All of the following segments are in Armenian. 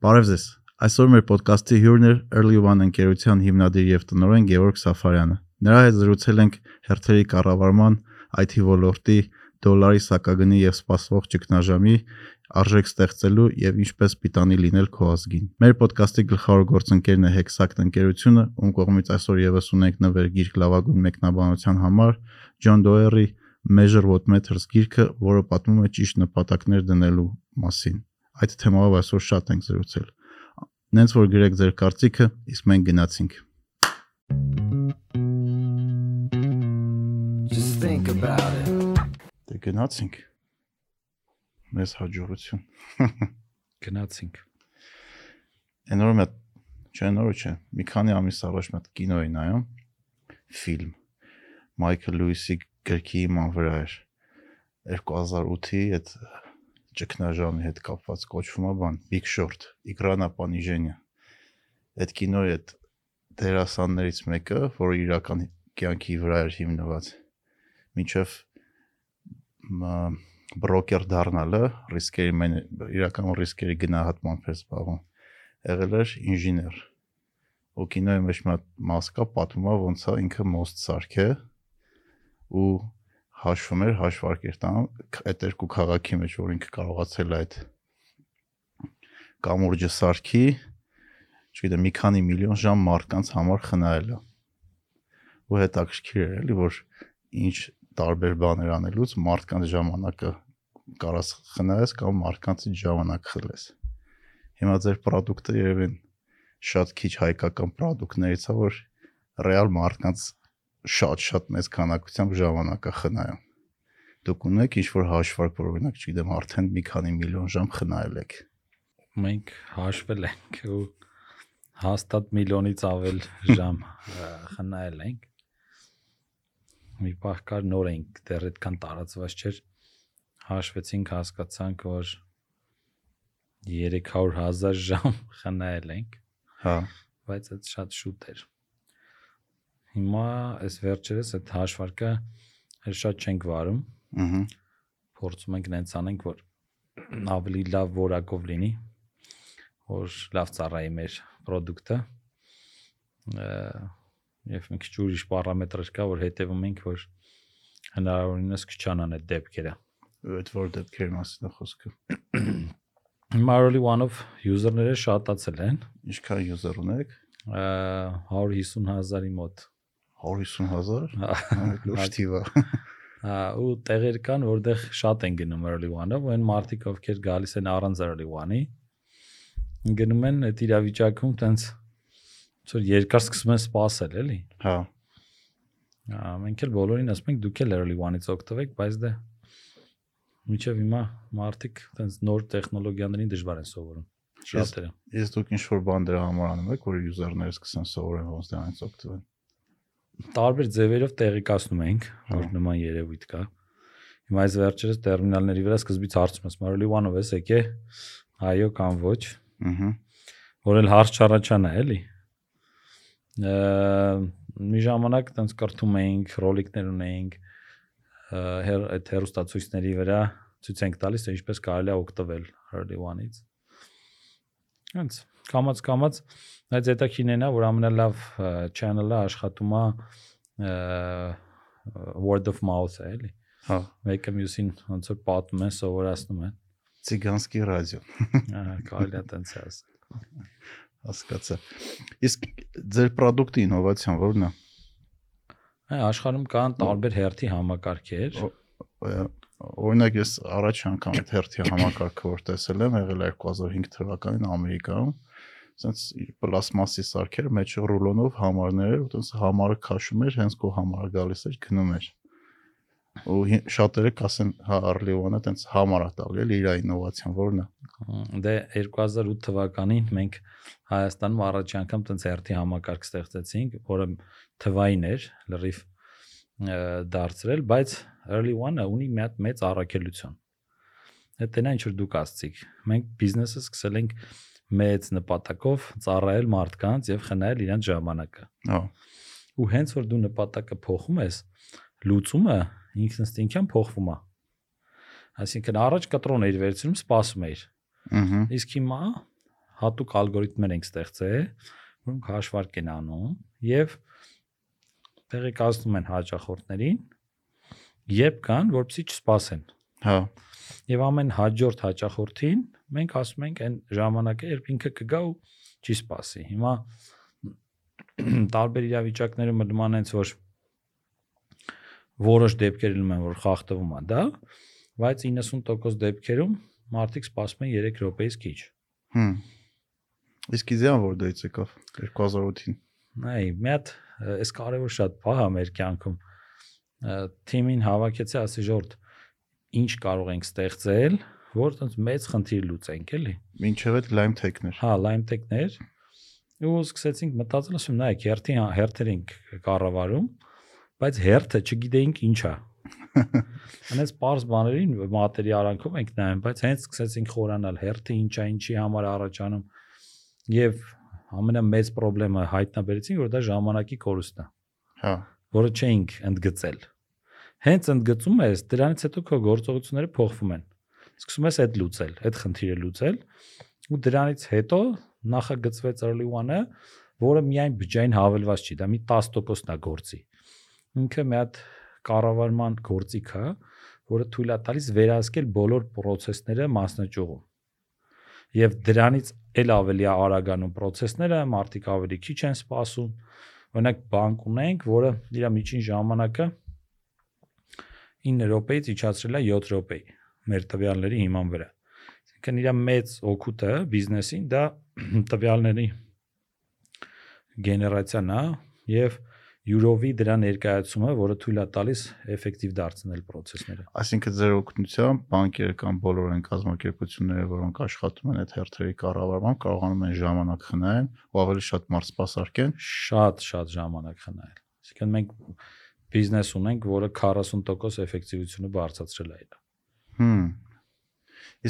Բարև ձեզ։ Այսօր մեր ոդկասթի հյուրն է Early One ընկերության հիմնադիր եւ տնօրեն Գևորգ Սաֆարյանը։ Նրա հետ զրուցել ենք հերթերի կառավարման, IT ոլորտի, դոլարի սակագնի եւ սպասվող ճգնաժամի արժեք ստեղծելու եւ ինչպես պիտանի լինել քո ազգին։ Մեր ոդկասթի գլխավոր գործընկերն է Hexact ընկերությունը, ում կողմից այսօր եւս ունենք նվեր գիրք լավագույն մեկնաբանության համար John Doerr-ի Measure What Matters գիրքը, որը պատմում է ճիշտ նպատակներ դնելու մասին այդ թեմայով այսօր շատ ենք զրուցել։ Նենց որ գրեք ձեր կարծիքը, իսկ մենք գնացինք։ Just think about it. Դե գնացինք։ Մեզ հաջողություն։ Գնացինք։ մետ չէ նորը չէ։ Մի քանի ամիս առաջ մետ կինո էի նայում ֆիլմ Մայքլ Լուիսի գրքի իման վրա էր 2008-ի այդ ճգնաժամի հետ կապված կոչվում է բան Big Short, Իգրանա Պանիժենյա։ Այդ կինոյի այդ դերասաններից մեկը, որը իրական կյանքի վրա էր հիմնված, միջև բրոկեր դառնալը, ռիսկերի իրական ռիսկերի գնահատմամբ էր զբաղվում։ Եղել էր ինժեներ։ Ու կինոյի մեջ մաս կա պատմում է ոնց է ինքը մոստ սարքե ու հաշվում էր հաշվարկեր տան այդ երկու քաղաքի մեջ որ ինքը կարողացել այդ կամուրջը սարքի չգիտեմ մի քանի միլիոն ժամ մարդկանց համար խնայել է ու հետաքրքիր էր էլի որ ինչ տարբեր բաներ անելուց մարդկանց ժամանակը կարաս խնայես կամ մարդկանց ժամանակ խլես հիմա ձեր product-ը երևի շատ քիչ հայկական product-ներից է որ ռեալ մարդկանց շատ-շատ մեծ քանակությամբ ժամանակա խնայում։ Դուք ունեք ինչ-որ հաշվարկ, որ օրինակ, չգիտեմ, արդեն մի քանի միլիոն ժամ խնայել եք։ Մենք հաշվել ենք ու հաստատ միլիոնից ավել ժամ խնայել ենք։ Մի պահ կար նոր ենք, դեռ այդքան տարածված չէր։ Հաշվեցինք, հասկացանք, որ 300.000 ժամ խնայել ենք։ Հա, բայց այդ շատ շուտ էր Հիմա այս վերջերս այդ հաշվարկը շատ չենք վարում։ Ահա։ Փորձում ենք նենց անենք, որ ավելի լավ որակով լինի, որ լավ ծառայի մեր product-ը։ Եվ մի քիչ ուրիշ պարամետրեր կա, որ հետևում ենք, որ հնարավորինս քչանան այդ դեպքերը։ Այդ որ դեպքերի մասին է խոսքը։ Marley one-of user-ները շատացել են։ Ինչքան user ունեք։ 150000-ի մոտ 150000 լուրջ թիվ է ու տեղեր կան որտեղ շատ են գնում early one-ով այն մարդիկ ովքեր գալիս են առանց early one-ի գնում են այդ իրավիճակում տենց որ երկար սկսում են սպասել էլի հա մենք էլ բոլորին ասում ենք դուք էլ early one-ից օգտվեք բայց դե միջև հիմա մարդիկ տենց նոր տեխնոլոգիաներին դժվար են սովորում շատերը ես դուք ինչ որ բան դրա համար անում եք որ user-ները սկսեն սովորեն ոնց դրանից օգտվել տարբեր ձևերով տեղեկացնում ենք, որ նման երևույթ կա։ Հիմա այս վերջերս տերմինալների վրա սկզբից հարցում ես, Marley One-ով ես եկե, այո կամ ոչ։ Ահա։ Որ էլ հարց չառաջանա, էլի։ Մի ժամանակ տենց կրթում էինք, ռոլիկներ ունեինք, հեր այդ հերոստացույցների վրա ցույց ենք տալիս, թե ինչպես կարելի է օգտվել Early One-ից։ Հենց կամած կամած բայց հետաքինենա որ ամենալավ channel-ը աշխատում է word of mouth-ը էլի հա մեկը մյուսին ոնց որ պատմում են սովորացնում են ցիգանսկի ռադիո ահա կարելի է տենց ասել հասկացա իսկ ձեր product-ի ինովացիան ո՞րն է? Այ աշխարհում կան տարբեր հերթի համակարգեր օրինակ ես առաջ անգամ այդ հերթի համակարգը որ տեսել եմ եղել 2005 թվականին Ամերիկայում սենց պլաստմասի սարքեր մեջ ռուլոնով համարներ ու տենց համարը քաշում էր հենց քո համարը գալիս էր գնում էր ու շատերը կասեն հա Արլիոնը տենց համար է տալի էլ իր ինովացիան որն է դե 2008 թվականին մենք Հայաստանում առաջի անգամ տենց հերթի համակարգ ստեղծեցինք որը թվային էր լրիվ դարձրել բայց early one-ը ունի մի հատ մեծ առաքելություն Դա նա ինչ որ դուք ասցիք մենք բիզնեսը սկսել ենք մեծ նպատակով ծառայել մարդկանց եւ խնայել իրենց ժամանակը։ Հա։ Ու հենց որ դու նպատակը փոխում ես, լուծումը ինքնստինքյան փոխվում է։ Այսինքն առաջ կտրոն էիր վերցնում, սպասում էիր։ Ահա։ Իսկ հիմա հատուկ ալգորիթմեր ենք ստեղծել, որոնք հաշվարկ են անում եւ տեղեկացնում են հաճախորդներին, երբ կան, որպեսզի չսպասեն։ Հա։ Եվ ամեն հաջորդ հաճախորդին մենք ասում ենք այն ժամանակը, երբ ինքը կգա ու չի սպասի։ Հիմա տարբեր իրավիճակներում նման այնց որ որոշ դեպքեր լինում են, որ խախտվում է դա, բայց 90% դեպքերում մարդիկ սպասում են 3 րոպեից քիչ։ Հմ։ Իսկ իդեան որ դից եկավ 2008-ին։ Այ, մի հատ այս կարևոր շատ բան է մեր կյանքում։ Թիմին հավաքեցի, ասի ժորտ, ինչ կարող ենք ստեղծել, որ տենց մեծ խնդիր լուծենք, էլի։ Մինչև այդ Lime Tech-ներ։ Հա, Lime Tech-ներ։ Ու սկսեցինք մտածել, ասում նայեք, հերթի հերթեր ենք կառավարում, բայց հերթը չգիտեինք ինչ է։ Անես པարզ բաներին մատերի արանքով ենք նայում, բայց հենց սկսեցինք խորանալ հերթը ինչ է, ինչի համար առաջանում եւ ամենամեծ խնդրեմը հայտնաբերեցինք, որ դա ժամանակի կորուստն է, Հա։ որը չէինք ընդգծել։ Հենց ընդգծում ես, դրանից հետո քո գործողությունները փոխվում են։ Սկսում ես այդ լուծել, այդ խնդիրը լուծել ու դրանից հետո նախագծվեց early one-ը, որը միայն բջջային հավելված չի, դա մի 10%-ն է գործի։ Ինքը մի հատ կառավարման գործիք է, որը թույլ է տալիս վերահսկել բոլոր process-ները մասնաճյուղում։ Եվ դրանից էլ ավելի է արագանում process-ները, մարդիկ ավելի քիչ են սպասում։ Օրինակ բանկ ունենք, որը իր միջին ժամանակը 9 րոպեից իջացրել է 7 րոպեի մեր տվյալների հիման վրա։ Այսինքն իր մեծ օգուտը բիզնեսին դա տվյալների գեներացիան է եւ յուրովի դրա ներկայացումը, որը թույլ է տալիս էֆեկտիվ դարձնել process-ները։ Այսինքն ձեր օգնությամբ բանկերը կամ բոլոր այն կազմակերպությունները, որոնք աշխատում են այդ հերթերի կառավարմամբ, կարողանում են ժամանակ խնայել ու ավելի շատ մարդ սպասարկեն։ Շատ շատ ժամանակ խնայել։ Այսինքն մենք բիզնես ունենք, որը 40% էֆեկտիվությունը բարձրացրել է իր։ Հմ։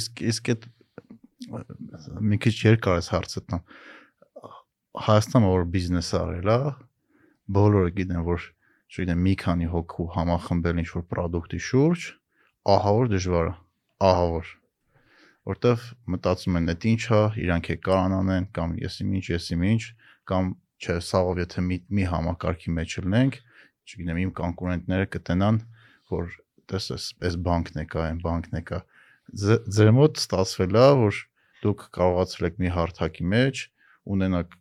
Իսկ իսկ այդ մի քիչ երկար է հարցը տամ։ Հայաստանը որ բիզնես արել է, բոլորը գիտեն, որ չգիտեմ, մի քանի հոգու համախմբել ինչ-որ product-ի շուրջ, ահա որ դժվար է, ահա որ որտեվ մտածում են, դա ինչ է, իրանք է կարան անեն կամ եսի ինչ, եսի ինչ, կամ չէ, սաղով եթե մի, մի համակարգի մեջ լինենք, չգիտեմ, իմ կոնկուրենտները կտենան, որ տեսես, այս բանկն է կա, այն բանկն է կա։ Ձեր մոտ ստացվել է, որ դուք կարողացել եք մի հարթակի մեջ ունենաք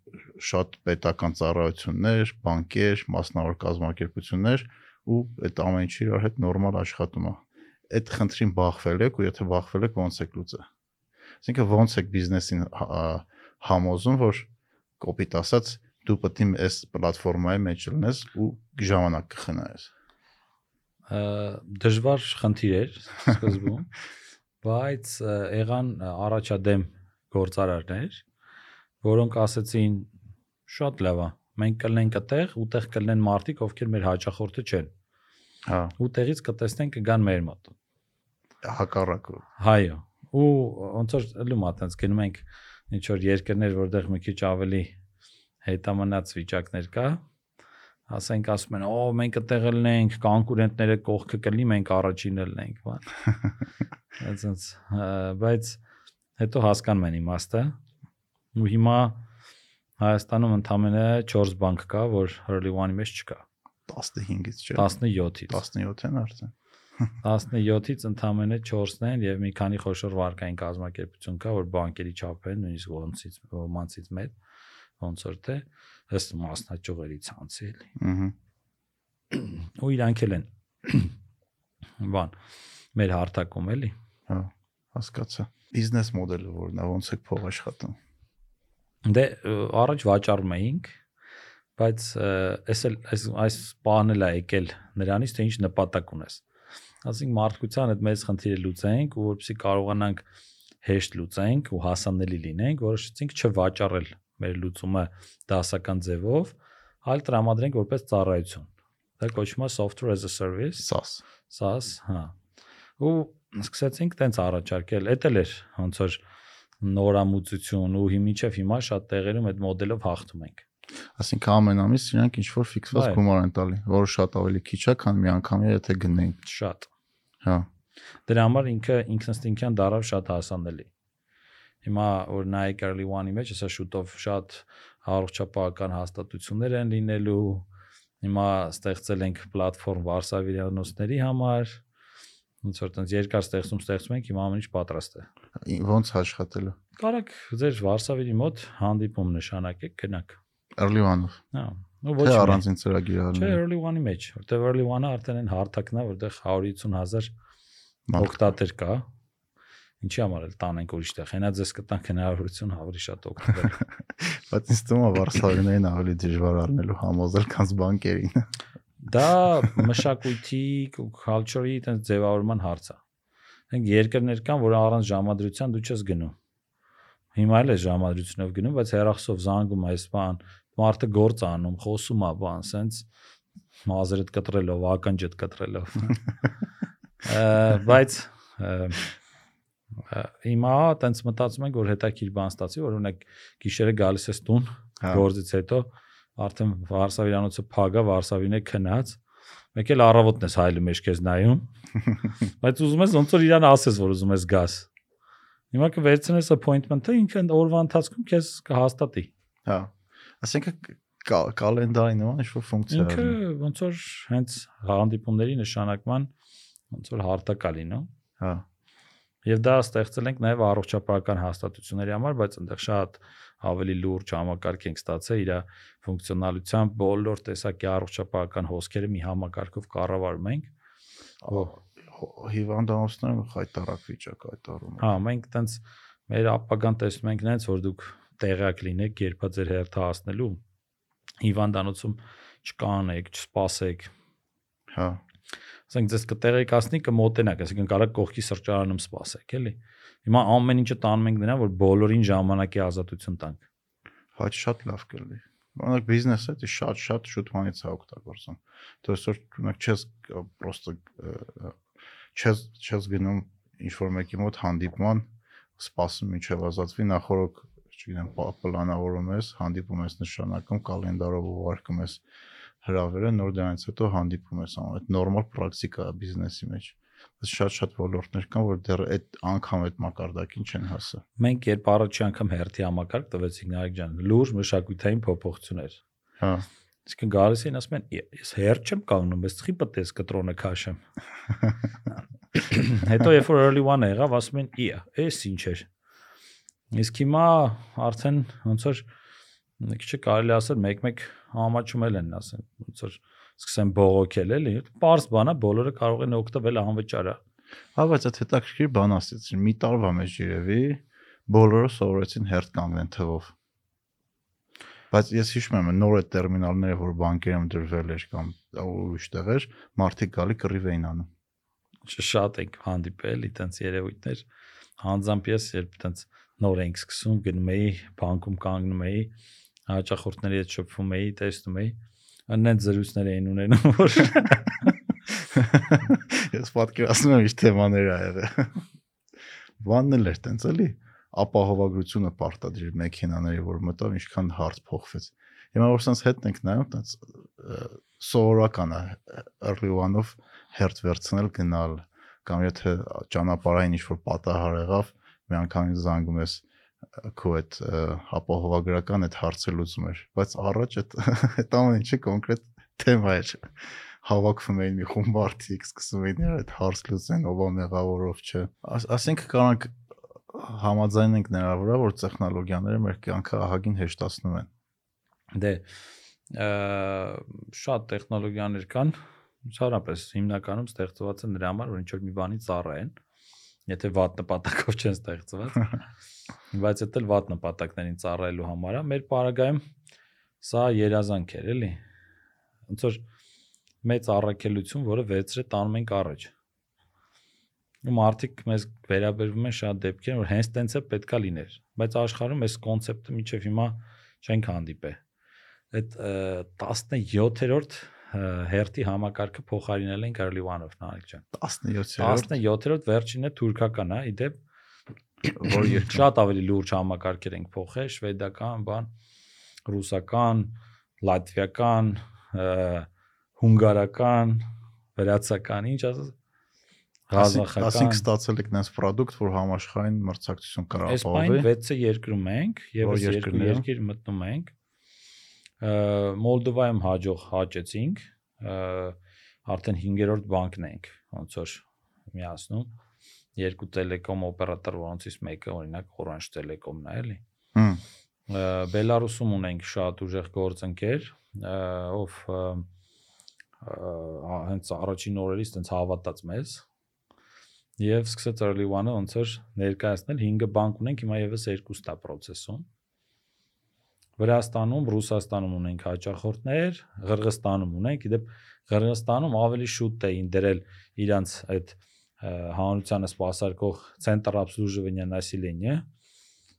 շատ պետական ծառայություններ, բանկեր, մասնավոր կազմակերպություններ ու այդ ամեն ինչը իր հետ նորմալ աշխատում է։ Այդ խնդրին բախվել եք ու եթե բախվել եք ո՞նց եք լուծը։ Այսինքն ո՞նց եք բիզնեսին համոզում, որ կոպիտ ասած դու պետք է այս պլատֆորմայի մեջ լինես ու ժամանակ կխնայես։ Դժվար խնդիր էր սկզբում, բայց եղան առաջադեմ գործարարներ, որոնք ասացին շատ լավ է։ Մենք կլինենք այդտեղ, ուտեղ կլինեն մարդիկ, ովքեր մեր հաճախորդը չեն։ Հա, Ուտեղից կտեսնեն կգան մեր մոտ։ հակառակը։ Հայո։ Ու ոնց որ ելում է տենց գնում ենք ինչ որ երկրներ, որտեղ մի քիչ ավելի հետամնաց վիճակներ կա, ասենք ասում են, «Օ, մենք այդտեղ լինենք, կոնկուրենտները կողքը կլինի, մենք առաջինը լինենք», բան։ Այսինքն, բայց հետո հասկանում են իմաստը, ու հիմա Հայաստանում ընդամենը 4 բանկ կա, որ early one-ի մեջ չկա։ 15-ից չէ։ 17-ից։ 17-ն արդեն։ 17-ից ընդամենը 4-ն են եւ մի քանի խոշոր վարկային կազմակերպություն կա, որ բանկերի չափ են, նույնիսկ ոնցից ոմանցից մեծ, ոնց որ թե ըստ մասնաճյուղերի ցանցի էլի։ Ահա։ Ու իրանք էլ են բան մեր հարթակում էլի։ Հա, հասկացա։ Բիզնես մոդելը որն է, ոնց է փող աշխատում։ Դե առաջ վաճառում էինք, բայց էս էլ այս այս բանը լա եկել նրանից թե ինչ նպատակ ունես։ Ասենք մարդկության այդ մեծ խնդիրը լուծենք ու որպեսզի կարողանանք հեշտ լուծենք ու հասանելի լինենք, որոշեցինք չվաճառել մեր լուծումը դասական ձևով, այլ տրամադրենք որպես ծառայություն։ Դա կոչվում է software as a service, SaaS։ SaaS, հա։ Ու սկսեցինք տենց առաջարկել, էդ էլ էր ոնց որ նորամուծություն ու հիմիջև հիմա շատ տեղերում այդ մոդելով հաղթում ենք։ Այսինքն ամեն ամիս իրանք ինչ որ ֆիքսված գումար են տալի, որը շատ ավելի քիչ է, քան մի անգամ եթե գնենք։ Շատ։ Հա։ Դրա համար ինքը ինքնստինքյան դարավ շատ հասանելի։ Հիմա որ նայեք early one-ի մեջ, հեսա շուտով շատ առողջապահական հաստատություններ են լինելու։ Հիմա ստեղծել ենք պլատֆորմ վարսավիրանոցների համար։ Ոնց որ տենց երկար ստեղծում ստեղծում ենք, հիմա ամեն ինչ պատրաստ է։ Ոնց աշխատելու։ Կարակ ձեր վարսավիրի մոտ հանդիպում նշանակեք, գնաք։ Early one-ով։ Հա։ Թե ոչ առանցին ծրագիր Չէ, արնել։ early one-ի մեջ, որտեղ early one-ը արդեն այն հարթակն է, որտեղ 150.000 Մարդ։ օկտատեր կա։ Ինչի համար էլ տանենք ուրիշտեղ։ Հենա ձեզ կտանք հնարավորություն ավելի շատ օգտվել։ Բայց ինձ թվում է վարսավիներին ավելի դժվար առնելու համոզել, քան բանկերին։ Դա մշակույթի, culture-ի այդպես ձևավորման հարց է։ Մենք երկրներ կան, որ առանց ժամադրության դու չես գնում։ Հիմա էլ է ժամադրությունով գնում, բայց հերախսով զանգում այս բան, մարդը գործ անում, խոսում է բան, սենց մազերդ կտրելով, ականջդ կտրելով։ Բայց հիմա տենց մտածում ենք, որ հետաքրիր բան ստացի, որ օրինակ գիշերը գալիս ես տուն, Հա։ գործից հետո արդեն Վարշավիրանոցը փագա, Վարշավին է քնած։ Մեկ էլ առավոտն ես հայլի մեջ քեզ նայում։ Բայց ուզում ես ոնց որ իրան ասես, որ ուզում ես գաս։ Հիմա կվերցնես appointment-ը, ինքը օրվա ընթացքում քեզ կհաստատի։ Հա։ Ասենք կա- կալենդարի նման ինչ-որ ֆունկցիա Ինքը ոնց որ հենց հանդիպումների նշանակման ոնց որ հարտակա լինում։ Հա։ Եվ դա ստեղծել ենք նաև առողջապահական հաստատությունների համար, բայց այնտեղ շատ ավելի լուրջ համակարգ ենք ստացել իր ֆունկցիոնալությամբ բոլոր տեսակի առողջապահական հոսքերը մի համակարգով կառավարում ենք։ Հիվանդանոցները խայտարակ վիճակ այտարում։ Հա, մենք տենց մեր ապագան տեսնում ենք նենց, որ դուք տեղյակ լինեք, երբա ձեր հերթը հասնելու հիվանդանոցում չկանեք, չսպասեք։ Հա։ Ասենք ձեզ կտեղեկացնի կմոտենաք, այսինքն կարող կողքի սրճարանում սպասեք, էլի։ Հիմա ամեն ինչը տանում ենք նրան, որ բոլորին ժամանակի ազատություն տանք։ Հա շատ լավ կլինի։ Օրինակ բիզնեսը դա շատ-շատ շուտ մանից է օգտագործում։ Դու այսօր օրինակ չես պրոստը չես չես գնում ինչ որ մեկի մոտ հանդիպման, սպասում ինչև ազատվի նախորդ չգիտեմ պլանավորում ես, հանդիպում ես նշանակում, կալենդարով ուղարկում ես հրավերը, նոր դրանից հետո հանդիպում ես անում։ Այդ նորմալ պրակտիկա է բիզնեսի մեջ։ Բայց շատ-շատ ոլորտներ կան, որ դեռ այդ անգամ այդ մակարդակին չեն հասել։ Մենք երբ առաջի անգամ հերթի համակարգ տվեցինք Նարեկ ջան, լուրջ մշակութային փոփոխություններ։ Հա։ Իսկ գալիս են ասում են, «Է, ես հերթ չեմ կանգնում, ես ծխի պատես կտրոնը քաշեմ։ Հետո երբ որ early one եղավ, ասում են, «Իա, էս ինչ էր»։ Իսկ հիմա արդեն ոնց որ մի քիչ կարելի ասել մեկ-մեկ համաչում էլ են ասեն, ոնց որ սկսեն բողոքել էլի։ Պարզ բանա, բոլորը կարող են օգտվել անվճարա։ Հա, բայց այդ հետաքրքիր բան ասեցին։ Մի տարվա մեջ երևի բոլորը սովորեցին հերթ կանգնեն թվով։ Բայց ես հիշում եմ նոր այդ տերմինալները, որ բանկերում դրվել էր կամ ուրիշտեղ էր, մարդիկ գալի կռիվ էին անում։ Շատ ենք հանդիպել այտենց երևույթներ։ Հանձամբ ես երբ այտենց նոր ենք սկսում, գնում էի, բանկում կանգնում էի, հաճախորդների հետ շփվում էի, տեսնում էի, աննեն զրույցներ էին ունենում, որ Ես պատկերացնում եմ ինչ թեմաներ ա եղել։ Բանն էլ էր տենց էլի ապահովագրությունը պարտադրիր մեքենաների, որ մտավ ինչքան հարց փոխվեց։ Հիմա որ sense հետ ենք նայում, տենց սովորական է one-ով հերթ վերցնել գնալ կամ եթե ճանապարհային ինչ-որ պատահար եղավ, մի անգամ զանգում ես քո այդ ապահովագրական այդ հարցը լուծում էր, բայց առաջ այդ այդ ամեն ինչը կոնկրետ թեմա էր հավաքվում էին մի խումբ մարդիկ, սկսում էին այդ հարց լուծեն, ով ա մեղավորով չէ։ Աս- Ասենք կարանք համաձայնենք նրա վրա, որ տեխնոլոգիաները մեր կյանքը ահագին հեշտացնում են։ դե շատ տեխնոլոգիաներ կան, ցարապես հիմնականում ստեղծված են նրա համար, որ ինչ որ մի բանի ծառայեն, եթե վատ նպատակով չեն ստեղծված։ Բայց դա էլ վատ նպատակներին ծառայելու համար է։ Մեր պարագայում սա երազանք էր, էլի։ Ոնց որ մեծ առաքելություն, որը վերցրե տանում ենք առաջ։ ու մարդիկ մեզ վերաբերվում են շատ դեպքեր, որ հենց տենց է պետքա լիներ, բայց աշխարհում այս կոնցեպտը միջև հիմա չենք հանդիպե։ Այդ ը, 17-րդ ը, հերթի համակարգը փոխարինել early one-ով նարեկ ջան։ 17-րդ 17-րդ վերջինը թուրքական է, իդեպ որ շատ ավելի լուրջ համակարգեր ենք փոխել, շվեդական, բան, ռուսական, լատվիական, հունգարական, վրացական, ինչ ասած Ղազախական Ասինքն ստացել եք նես product, որ համաշխարհային մրցակցություն կարող Այս բան ապահովի։ 6-ը երկրում ենք, եւս Որ երկու երկիր մտնում ենք։ Մոլդովայում հաջող հաճեցինք, արդեն 5-րդ բանկն ենք, ոնց որ միացնում։ Երկու տելեկոմ օպերատոր, որոնցից մեկը օրինակ Orange Telecom-ն է, էլի։ Բելարուսում ունենք շատ ուժեղ գործընկեր, ով հենց առաջին օրերից տենց հավատաց մեզ եւ սկսեց early one-ը ոնց որ ներկայացնել 5 բանկ ունենք, հիմա եւս 2 տա process-ում։ Վրաստանում, Ռուսաստանում ունենք հաճախորդներ, Ղրղստանում ունենք, իդեպ Ղրղստանում ավելի շուտ էին դրել իրանց այդ ա, հանրությանը սպասարկող ցենտր обслуживания населения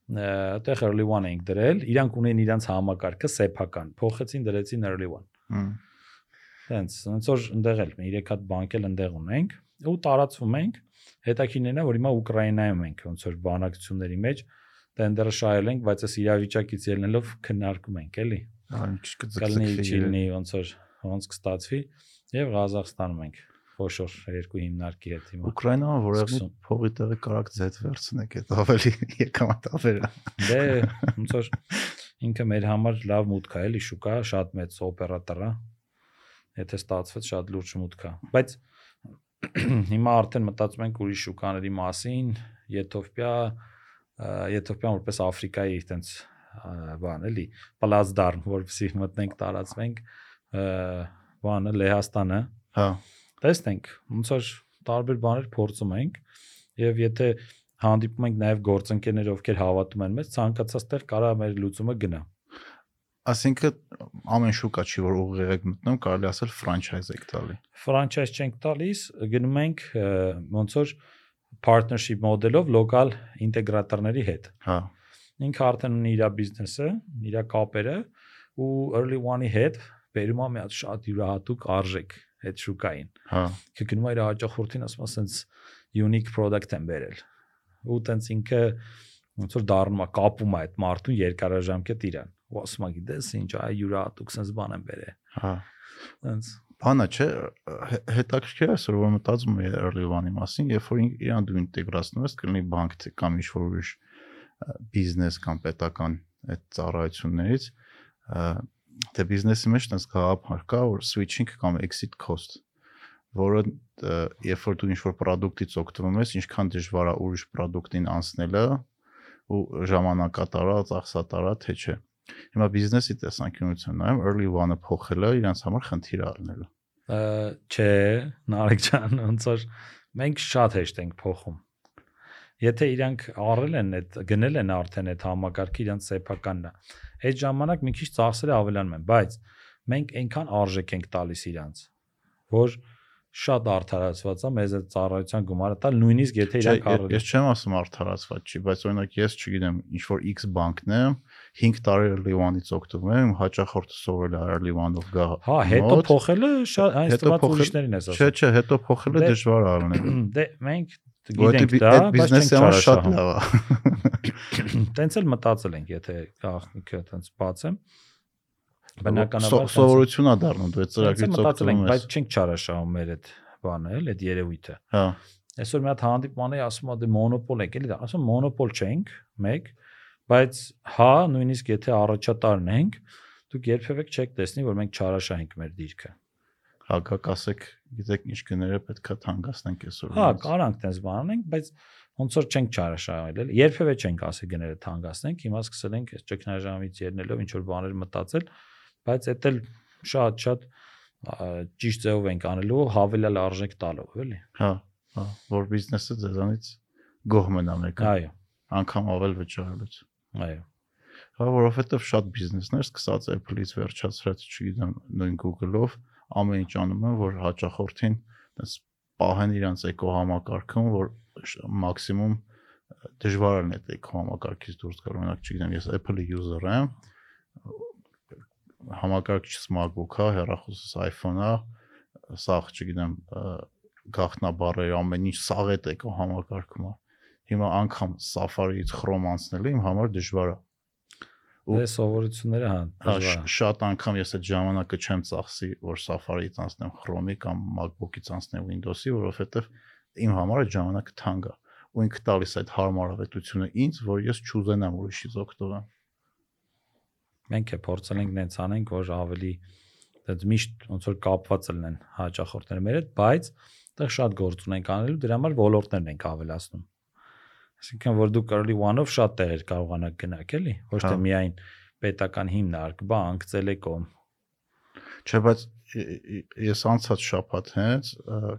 այդտեղ early one էինք դրել, իրանք ունեն իրանց համակարգը սեփական, փոխեցին դրեցին early one։ հմ, Հենց ոնց որ ընդեղ էլ 3 հատ բանկ էլ ընդեղ ունենք ու տարածվում ենք։ Հետաքիններն է որ հիմա Ուկրաինայում ենք ոնց որ բանակցությունների մեջ տենդերը շահել ենք, բայց այս իրավիճակից ելնելով քննարկում ենք, էլի։ Կլինի չլինի ոնց որ ոնց կստացվի եւ Ղազախստանում ենք խոշոր երկու հիմնարկի հետ հիմա։ Ուկրաինան որևէ փողի տեղը կարակ ձետ վերցնեք, այդ ավելի եկամտաբեր է։ Դե ոնց որ ինքը մեր համար լավ մուտք է, էլի շուկա, շատ մեծ օպերատոր է։ Եթե ստացվեց շատ լուրջ մուտք է։ Բայց հիմա արդեն մտածում ենք ուրիշ շուկաների մասին, Եթովպիա, Եթովպիան որպես Աֆրիկայի այտենց բան էլի, պլացդարմ, որովհետեւ մտնենք տարածվենք, բանը Լեհաստանը, Հա, տեսնենք ոնց որ տարբեր բաներ փորձում ենք եւ եթե հանդիպում ենք նաեւ գործընկերներ ովքեր հավատում են մեզ ցանկացած տեղ կարա մեր լուծումը գնա ասինքն ամեն շուկա չի որ ուղիղ եք մտնում, կարելի ասել ֆրանչայզ եք տալի։ ֆրանչայզ չենք տալիս գնում ենք ոնց որ partnership մոդելով լոկալ ինտեգրատորների հետ Հա, ինքը արդեն ունի իր բիզնեսը իր կապերը ու early one-ի հետ բերում է մի հատ շատ յուրահատուկ արժեք այդ շուկային հա, ինքը գնում է իր հաճախորդին ասում է sense unique product են բերել ու տենց ինքը ոնց որ դառնում է կապում է այդ մարդուն երկարաժամկետ իրան ու ասում է գիտես ինչ այ յուրահատուկ sense բան են բերել հա։ տենց Բանը չէ, հե- հետաքրքիր է, որ որ մտածում եմ one-ի մասին, երբ որ իրան դու ինտեգրացնում ես, կլինի բանկ կամ ինչ որ ուրիշ բիզնես կամ պետական այդ ծառայություններից, ա, թե բիզնեսի մեջ տես գաղափար կա, որ switching կամ exit cost, որը ա, երբ որ դու ինչ որ product-ից օգտվում ես, ինչքան դժվար է ուրիշ product-ին անցնելը ու ժամանակատարա, ծախսատարա, թե չէ։ Հիմա բիզնեսի տեսանկյունից եմ նայում, early one-ը փոխելը իրանց համար խնդիր է առնելու։ Ա, չէ Նարեկ ջան ոնց որ մենք շատ հեշտ ենք փոխում եթե իրանք առել են այդ գնել են արդեն այդ համակարգը իրանք սեփականն է այդ ժամանակ մի քիչ ծախսերը ավելանում են բայց մենք այնքան արժեք ենք տալիս իրանք որ շատ արդարացված է մեզ այդ ծառայության գումարը տալ նույնիսկ եթե իրանք առել ես չեմ ասում արդարացված չի, բայց օրինակ ես չգիտեմ, ինչ որ X բանկն է, 5 տարի one-ից օգտվում եմ, հաճախորդը սովորել է early one-ով գա։ հա հետո փոխելը շատ այս փոխել- ուրիշներին ես Չէ, ասում չէ, հետո փոխելը Դե- դժվար է առնել։ դե մենք գիտենք դա բայց բիզնեսը համար շատ լավ է։ Տենց էլ մտածել ենք, եթե գաղտնիքը տենց բացեմ։ Բնականաբար սովորություն է դառնում, դու այդ ծրագրից ենք, օգտվում բայց ես։ չենք չարաշահում մեր այդ բանը, էլ այդ երևույթը։ Հա, Այսօր մի հատ հանդիպման էի ասում, դե մոնոպոլ եք, էլի դա, ասում մոնոպոլ չենք, մեկ, բայց հա, նույնիսկ եթե առաջատարն ենք, դուք երբևէ չեք տեսնի, որ մենք չարաշահենք մեր դիրքը։ հա, գաք ասեք, գիտեք ինչ գները պետքա թանկացնենք այսօր։ Հա, կարանք տես բան անենք, բայց ոնց որ չենք չարաշահել, Երբևէ չենք ասի գները թանկացնենք, հիմա սկսել ենք այս ճգնաժամից ելնելով ինչ որ բաներ մտածել, բայց դա էլ շատ-շատ ճիշտ ձևով ենք անելու, հավելյալ արժեք տալով, էլի։ Հա, հա, որ բիզնեսը ձեզանից գոհ մնա մեկը, Այո, անգամ ավել վճարելուց։ այո։ Հա, որովհետև շատ բիզնեսներ սկսած Apple-ից վերջացրած, չգիտեմ, նույն Google-ով ամեն ինչ անում են, որ հաճախորդին այնպես պահեն իրանց էկոհամակարգում, որ մաքսիմում դժվար է այդ էկոհամակարգից դուրս գալ։ Օրինակ, չգիտեմ, ես Apple-ի user եմ, համակարգիչս MacBook-ա, հեռախոսս iPhone-ա, սաղ, չգիտեմ, ը, գաղտնաբառերը ամեն ինչ սաղ է էկոհամակարգում է։ Հիմա անգամ Safari-ից Chrome անցնելը իմ համար դժվար է։ Ու- Դե սովորությունները հա, Հա, դժվար է։ շատ անգամ ես այդ ժամանակը չեմ ծախսի, որ Safari-ից անցնեմ Chrome-ի կամ MacBook-ից անցնեմ Windows-ի, որովհետև իմ համար այդ ժամանակը թանկ է ու ինքը տալիս այդ հարմարավետությունը ինձ, որ ես չուզենամ ուրիշից օգտվեմ։ Մենք է փորձել ենք նենց անենք, որ ավելի դից միշտ ոնց որ կապված լինեն հաճախորդները մեր հետ, բայց այդտեղ շատ գործ ունենք անելու, դրա համար ոլորտներն ենք ավելացնում։ Այսինքն որ դու կարելի one-ով շատ տեղեր կարողանաք գնաք, էլի, ոչ թե Հա։ միայն պետական հիմնարկ, բանկ, տելեկոմ։ Չէ, բայց ես անցած շաբաթ հենց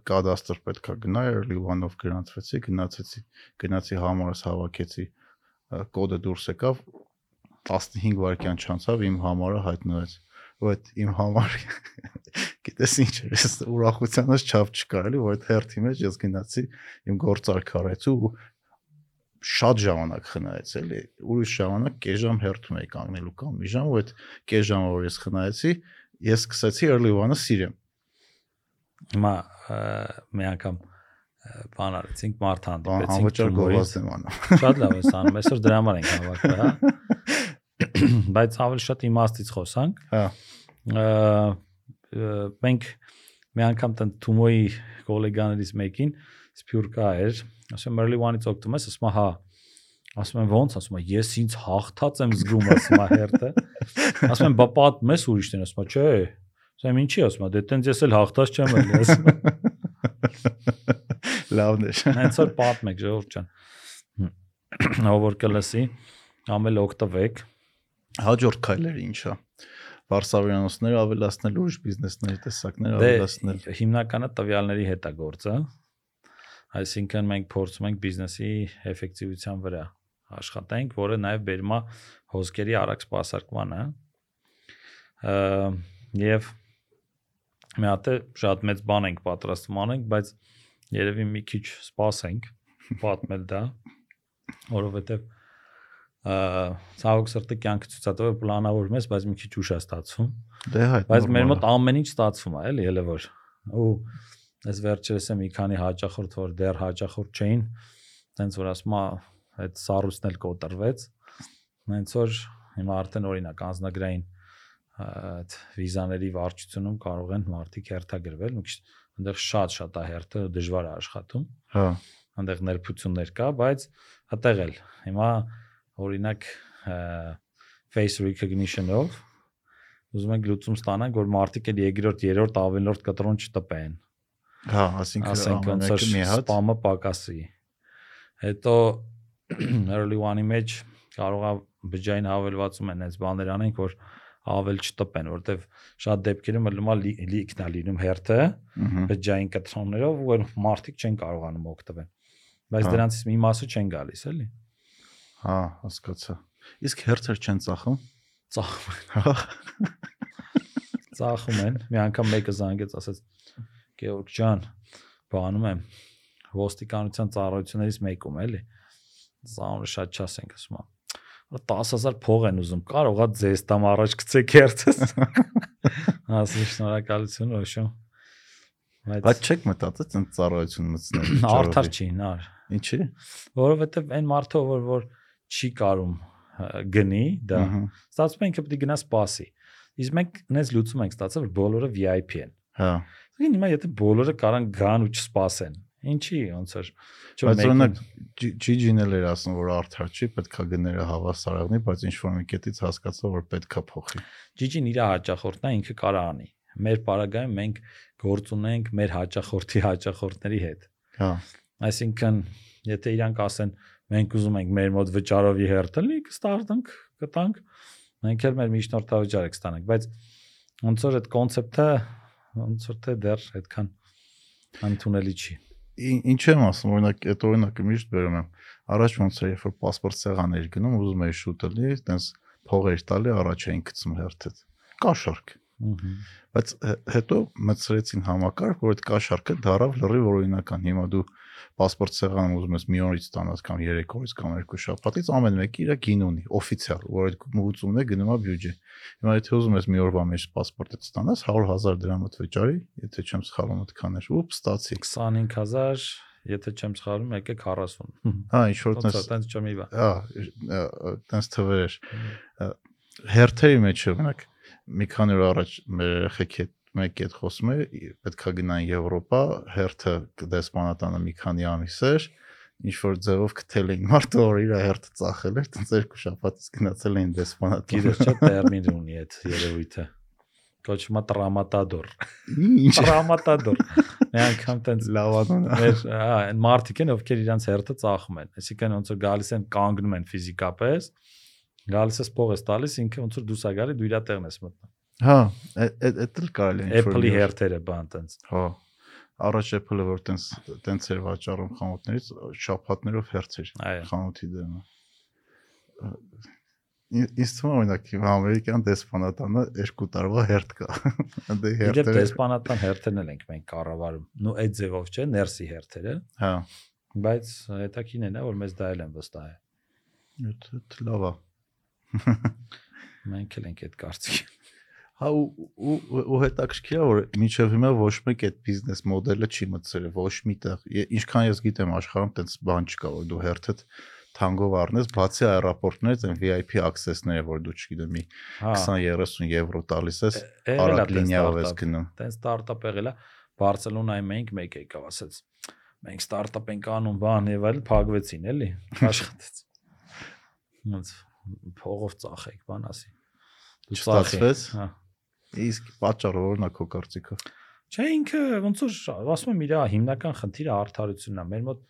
կադաստր պետքա գնայի, early one-ով գրանցվեցի, գնացեցի, գնացի համարս հավաքեցի, կոդը դուրս եկավ 15 վայրկյան չանցավ իմ համարը հայտնվեց այդ իմ համարը գիտես ինչ էր ես ուրախությանս չափ չկար էլի որ այդ հերթի մեջ ես գնացի իմ գործարք արեցի ու շատ ժամանակ խնայեց էլի ուրիշ ժամանակ կես ժամ հերթում էի կանգնելու կամ մի ժամ ու այդ կես ժամը որ ես խնայեցի ես սկսեցի early one-ը սիրեմ Հիմա մի անգամ բան արեցինք մարդ բան հանդիպեցինք անվճար գովազդ եմ անում Շատ լավ է անում, այսօր դրա համար ենք հավաքվել, հա։ Բայց ավելի շատ իմաստից խոսանք։ հա Մենք մի անգամ տան Թումոյի գոլեգաներից մեկին սփյուռքա էր, ասում early one-ից օգտվում ես, ասում հա։ Ասում եմ ո՞նց, ասում եմ ես ինձ հաղթած եմ զգում, ասում եմ հերթը։ Ասում եմ բա պատմ ես ուրիշներին, ասում եմ չէ։ Ասում եմ ինչի, ասում եմ դե տենց ես էլ հաղթած չեմ ելի, ասում եմ։ լավն է Հենց որ պատմեք ժողովուրդ ջան։ Ով որ կլսի, ամել օգտվեք։ հաջորդ քայլերը ինչա Վարսավյանոցները ավելացնել ուրիշ բիզնեսների տեսակներ Դե ավելացնել հիմնականը տվյալների հետ է գործը։ Այսինքն մենք փորձում ենք բիզնեսի էֆեկտիվության վրա աշխատենք, որը նաև բերում է հոսքերի արագ սպասարկմանը։ Եվ մի հատ է շատ մեծ բան ենք պատրաստում անենք, բայց երևի մի քիչ սպասենք պատմել դա, որովհետև ցավոք սրտի կյանքը ցուցադրող պլանավորում ես, բայց մի քիչ ուշ է ստացվում։ դե հայ Բայց մեր մոտ ամեն ինչ ստացվում է, էլի, ելը որ։ Ու այս վերջերս է մի քանի հաճախորդ, որ դեռ հաճախորդ չէին, տենց որ ասում է, այդ սառույցն էլ կոտրվեց։ Հենց որ հիմա արդեն օրինակ անznագրային այդ վիզաների վարչությունում կարող են մարդիկ հերթագրվել, մի քիչ այնտեղ շատ-շատ է հերթը դժվար է աշխատում հա այնտեղ ներբություններ կա, բայց հատեղ էլ հիմա օրինակ face recognition-ով ուզում ենք լուծում ստանանք, որ մարդիկ էլ երկրորդ, երրորդ, ավելորդ կտրոն չտպեն։ հա ասինքն Ասենք ոնց մի հատ սպամը պակասի։ Հետո early one-ի մեջ կարող է բջջային հավելվածում են այս բաներ անենք, որ ավել չտպեն, որովհետև շատ դեպքերում լի- լիքն է լինում հերթը ըհը, բջջային կտրոններով, որ մարդիկ չեն կարողանում օգտվել։ Բայց Հա։ դրանցից մի մասը չեն գալիս, էլի։ հա հասկացա իսկ հերթեր չեն ծախում Ծախում հա ծախում են։ Մի անգամ մեկը զանգեց, ասաց. Գեորգ ջան, բանում եմ ոստիկանության ծառայություններից մեկում էլի։ Զանուրը շատ չասենք, ասում եմ։ Որ 10000 փող են ուզում, կարողա ձեզ տամ առաջ գցեք երթս։ Ասի շնորհակալություն, ոშո։ բայց չեք մտածած այն ծառայություն մտցնել արդար չի, նար։ ինչի Որովհետև այն մարդը, որ որ չի կարում գնի, դա ստացվում է ինքը պետք է գնա սպասի։ Իսկ մենք նենց լուծում ենք ստացել, որ բոլորը VIP են։ հա Ինքն հիմա եթե բոլորը կարան գան ու չսպասեն, ինչի ոնց չէ բայց օրինակ Gigi-ն էլ էր ասում որ արդար չի պետքա գները հավասարավնի բայց ինչ որ մի կետից հասկացա որ պետքա փոխի Gigi-ն իր հաճախորդն է, ինքը կարա անի։ Մեր պարագայում մենք գործ ունենք մեր հաճախորդի հաճախորդների հետ։ հա Այսինքն, եթե իրանք ասեն, մենք ուզում ենք մեր մոտ վճարովի հերթել, կստարտանք, կտանք, մենք էլ մեր միջնորդավճարը կստանանք, բայց ոնց որ այդ կոնցեպտը ոնց որ թե դեռ այդքան ընդունելի չի։ ի- ինչ եմ ասում օրինակ այդ օրինակը միշտ բերում եմ առաջ ոնց էր երբ որ паспорт սեղան էր գնում ուզում էի շուտ լինի տենց փողեր տալի առաջ էին գցում հերթից կաշառք Ահա։ բայց հ- հետո մտցրեցին համակարգ որ այդ կաշառքը դարավ լրիվ օրինական հիմա դու Պասպորտ սեղան ուզում ես մի օրից ստանաս կամ 3 օրից կամ 2 շաբաթից ամեն մեկը իր գին ունի, օֆիցիալ, որ այդ ուղղությունն է գնում է բյուջե։ Հիմա եթե ուզում ես մի օրվա մեջ պասպորտը ստանաս 100.000 դրամդ վճարի, եթե չեմ սխալվում այդքան էր, ու ստացի 25000 եթե չեմ սխալվում, եկե 40։ Հա, ինչ որ տես։ Տենց չմի բա։ Հա, տենց թվեր էր։ Հերթերի մեջ մենակ մի քանի օր առաջ մեր երեխեքի հետ մեկի հետ խոսում էր, պետքա գնային Եվրոպա, հերթը դեսպանատանը մի քանի ամիս էր, ինչ որ ձևով գտել էին մարդը, որ իր հերթը ծախել էր, տենց երկու շաբաթից գնացել էին դեսպանատան։ Գիտես չէ տերմին ունի այդ երևույթը։ Կոչվում է տրամատադոր։ Ինչ Տրամատադոր։ Մի անգամ տենց լավանուն։ մեր հա այն մարդիկ են ովքեր իրանց հերթը ծախում են այսինքն ոնց որ գալիս են կանգնում են ֆիզիկապես գալիս ես փող ես տալիս ինքը ոնց որ դուրս է գալի դու իր տեղն ես մտնում Հա, այդ էլ կարելի է ինչ-որ Apple-ի հերթերը բան տենց Հա։ Առաջ Apple-ը որ տենց տենց էր վաճառում խանութներից շապատներով հերթեր այո խանութի դեմը։ Ինձ թվում օրինակ ամերիկյան դեսպանատանը երկու տարվա հերթ կա։ Դե Իդեպ հերթերը դեսպանատան հերթերն էլ ենք մենք կառավարում նու այդ ձևով չէ ներսի հերթերը հա, բայց հետաքին է որ մեզ դա էլ են վստահել այդ լավ է։ մենք էլ ենք այդ կարծիքի Հա ու ու հետաքրքիր է որ մինչև հիմա ոչ մեկ այդ բիզնես մոդելը չի մտցրել ոչ միտեղ։ Ինչքան ես գիտեմ աշխարհում տենց բան չկա որ դու հերթդ թանգով առնես բացի аэроպորտներից այն VIP access-ները որ դու չգիտեմ 20-30 հա։ եվրո տալիս ես արագ լինիայով ես գնում։ Տենց ստարտափ եղել է Բարսելոնայում էինք մեկ եկավ ասեց։ Մենք ստարտափ ենք անում բան եւ այլ փակվեցին էլի աշխատեց։ Ոնց փողով ծախեք բան ասի։ Չստացվեց։ Հա Իսկ պատճառը ո՞րն է քո կարծիքով։ Չէ ինքը ոնց որ ասում եմ իր հիմնական խնդիրը արդարությունն է մեր մոտ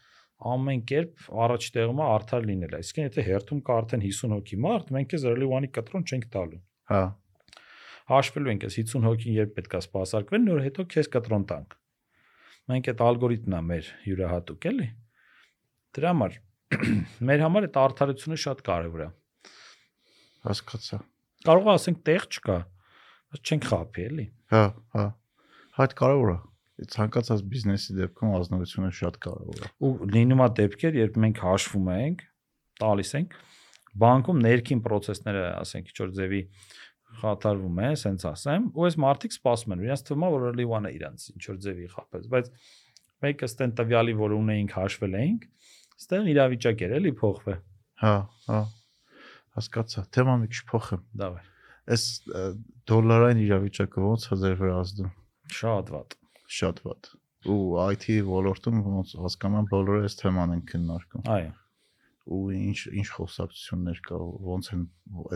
ամեն կերպ առաջ տեղում է արդար լինելը այսինքն եթե հերթում կա արդեն 50 հոգի մարդ մենք էս early one-ի կտրոն չենք տալու Հա, հաշվելու ենք այս 50 հոգին երբ պետքա սպասարկվեն նոր հետո քեզ կտրոն տանք մենք այդ ալգորիթմն է մեր յուրահատուկ էլի դրա համար մեր համար այդ արդարությունը շատ կարևոր է հասկացա։ կարող է ասենք տեղ չկա բայց չենք խափի էլի Հա, հա։ Հայտ կարևոր է։ Ցանկացած բիզնեսի դեպքում ազնվությունը շատ կարևոր է։ ու լինում է դեպքեր երբ մենք հաշվում ենք տալիս ենք բանկում ներքին process-ները ասենք ինչ որ ձևի խաթարվում է, սենց ասեմ, ու այս մարդիկ սպասում են, իրենց թվում է որ early one-ը իրանց ինչ որ ձևի խափեց, բայց մեկը ստեն տվյալի, որ ունեինք հաշվել էինք, ստեղ իրավիճակ էր էլի փոխվե։ Հա, հա։ Հասկացա։ Թեման մի քիչ փոխեմ։ Դավայ։ Այս դոլարային իրավիճակը ո՞նց է ձեր վրա ազդում։ Շատ վատ։ Շատ վատ։ Ու IT ոլորտում ոնց հասկանում եմ բոլորը այս թեման են քննարկում։ Այո։ Ու ինչ ինչ խոսակցություններ կա, ոնց են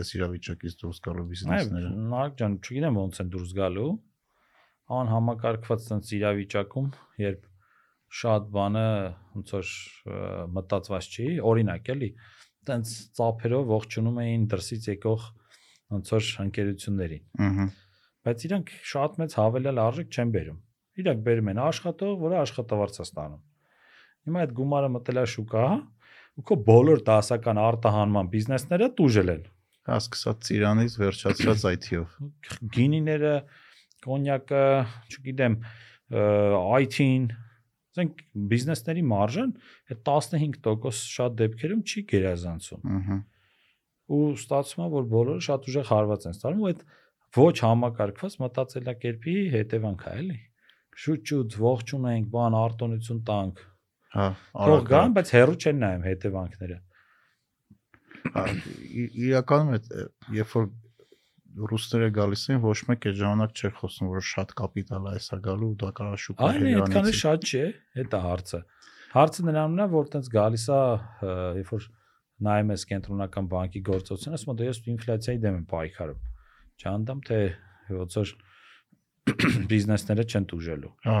այս իրավիճակից դուրս գալու Այո, բիզնեսները։ նարեկ ջան, չգիտեմ ոնց են դուրս գալու։ Ան համակարգված ցած իրավիճակում, երբ շատ բանը ոնց որ մտածված չի, օրինակ էլի, տենց ծափերով ողջունում էին դրսից եկող ոնց որ ընկերություններին։ Ահա։ Բայց իրանք շատ մեծ հավելյալ արժեք չեն բերում։ Իրանք բերում են աշխատող, որը աշխատավարձ է ստանում։ Հիմա այդ գումարը մտել է շուկա, ու քո բոլոր դասական արտահանման բիզնեսները տուժել են։ Հա, սկսած Ծիրանից վերջացրած IT-ով։ գինիները, կոնյակը, չգիտեմ, IT-ին, ասենք բիզնեսների մարժան այդ 15% շատ դեպքերում չի գերազանցում։ Ահա։ Ու ստացվում է, որ բոլորը շատ ուժեղ հարված են ստանում ու այդ ոչ համակարգված մտածելակերպի հետևանք է, էլի։ Շուտ-շուտ ողջունենք, բան արտոնություն տանք։ Հա, Թող գան, բայց հերո չեն նայում հետևանքները։ իրականում այդ երբ որ ռուսները գալիս են, ոչ մեկ այդ ժամանակ չէր խոսում, որ շատ կապիտալ է այսա գալու, դա կարա շուկա Այն է, այդքան շատ չէ, դա հարցը։ Հարցը նրանումն է, որ տենց գալիս է, երբ որ նայում ես կենտրոնական բանկի գործողությունը, ասում եմ, դե ես ինֆլյացիայի դեմ եմ պայքարում։ Չանդամ թե ոնց որ բիզնեսները չեն տուժելու։ Հա,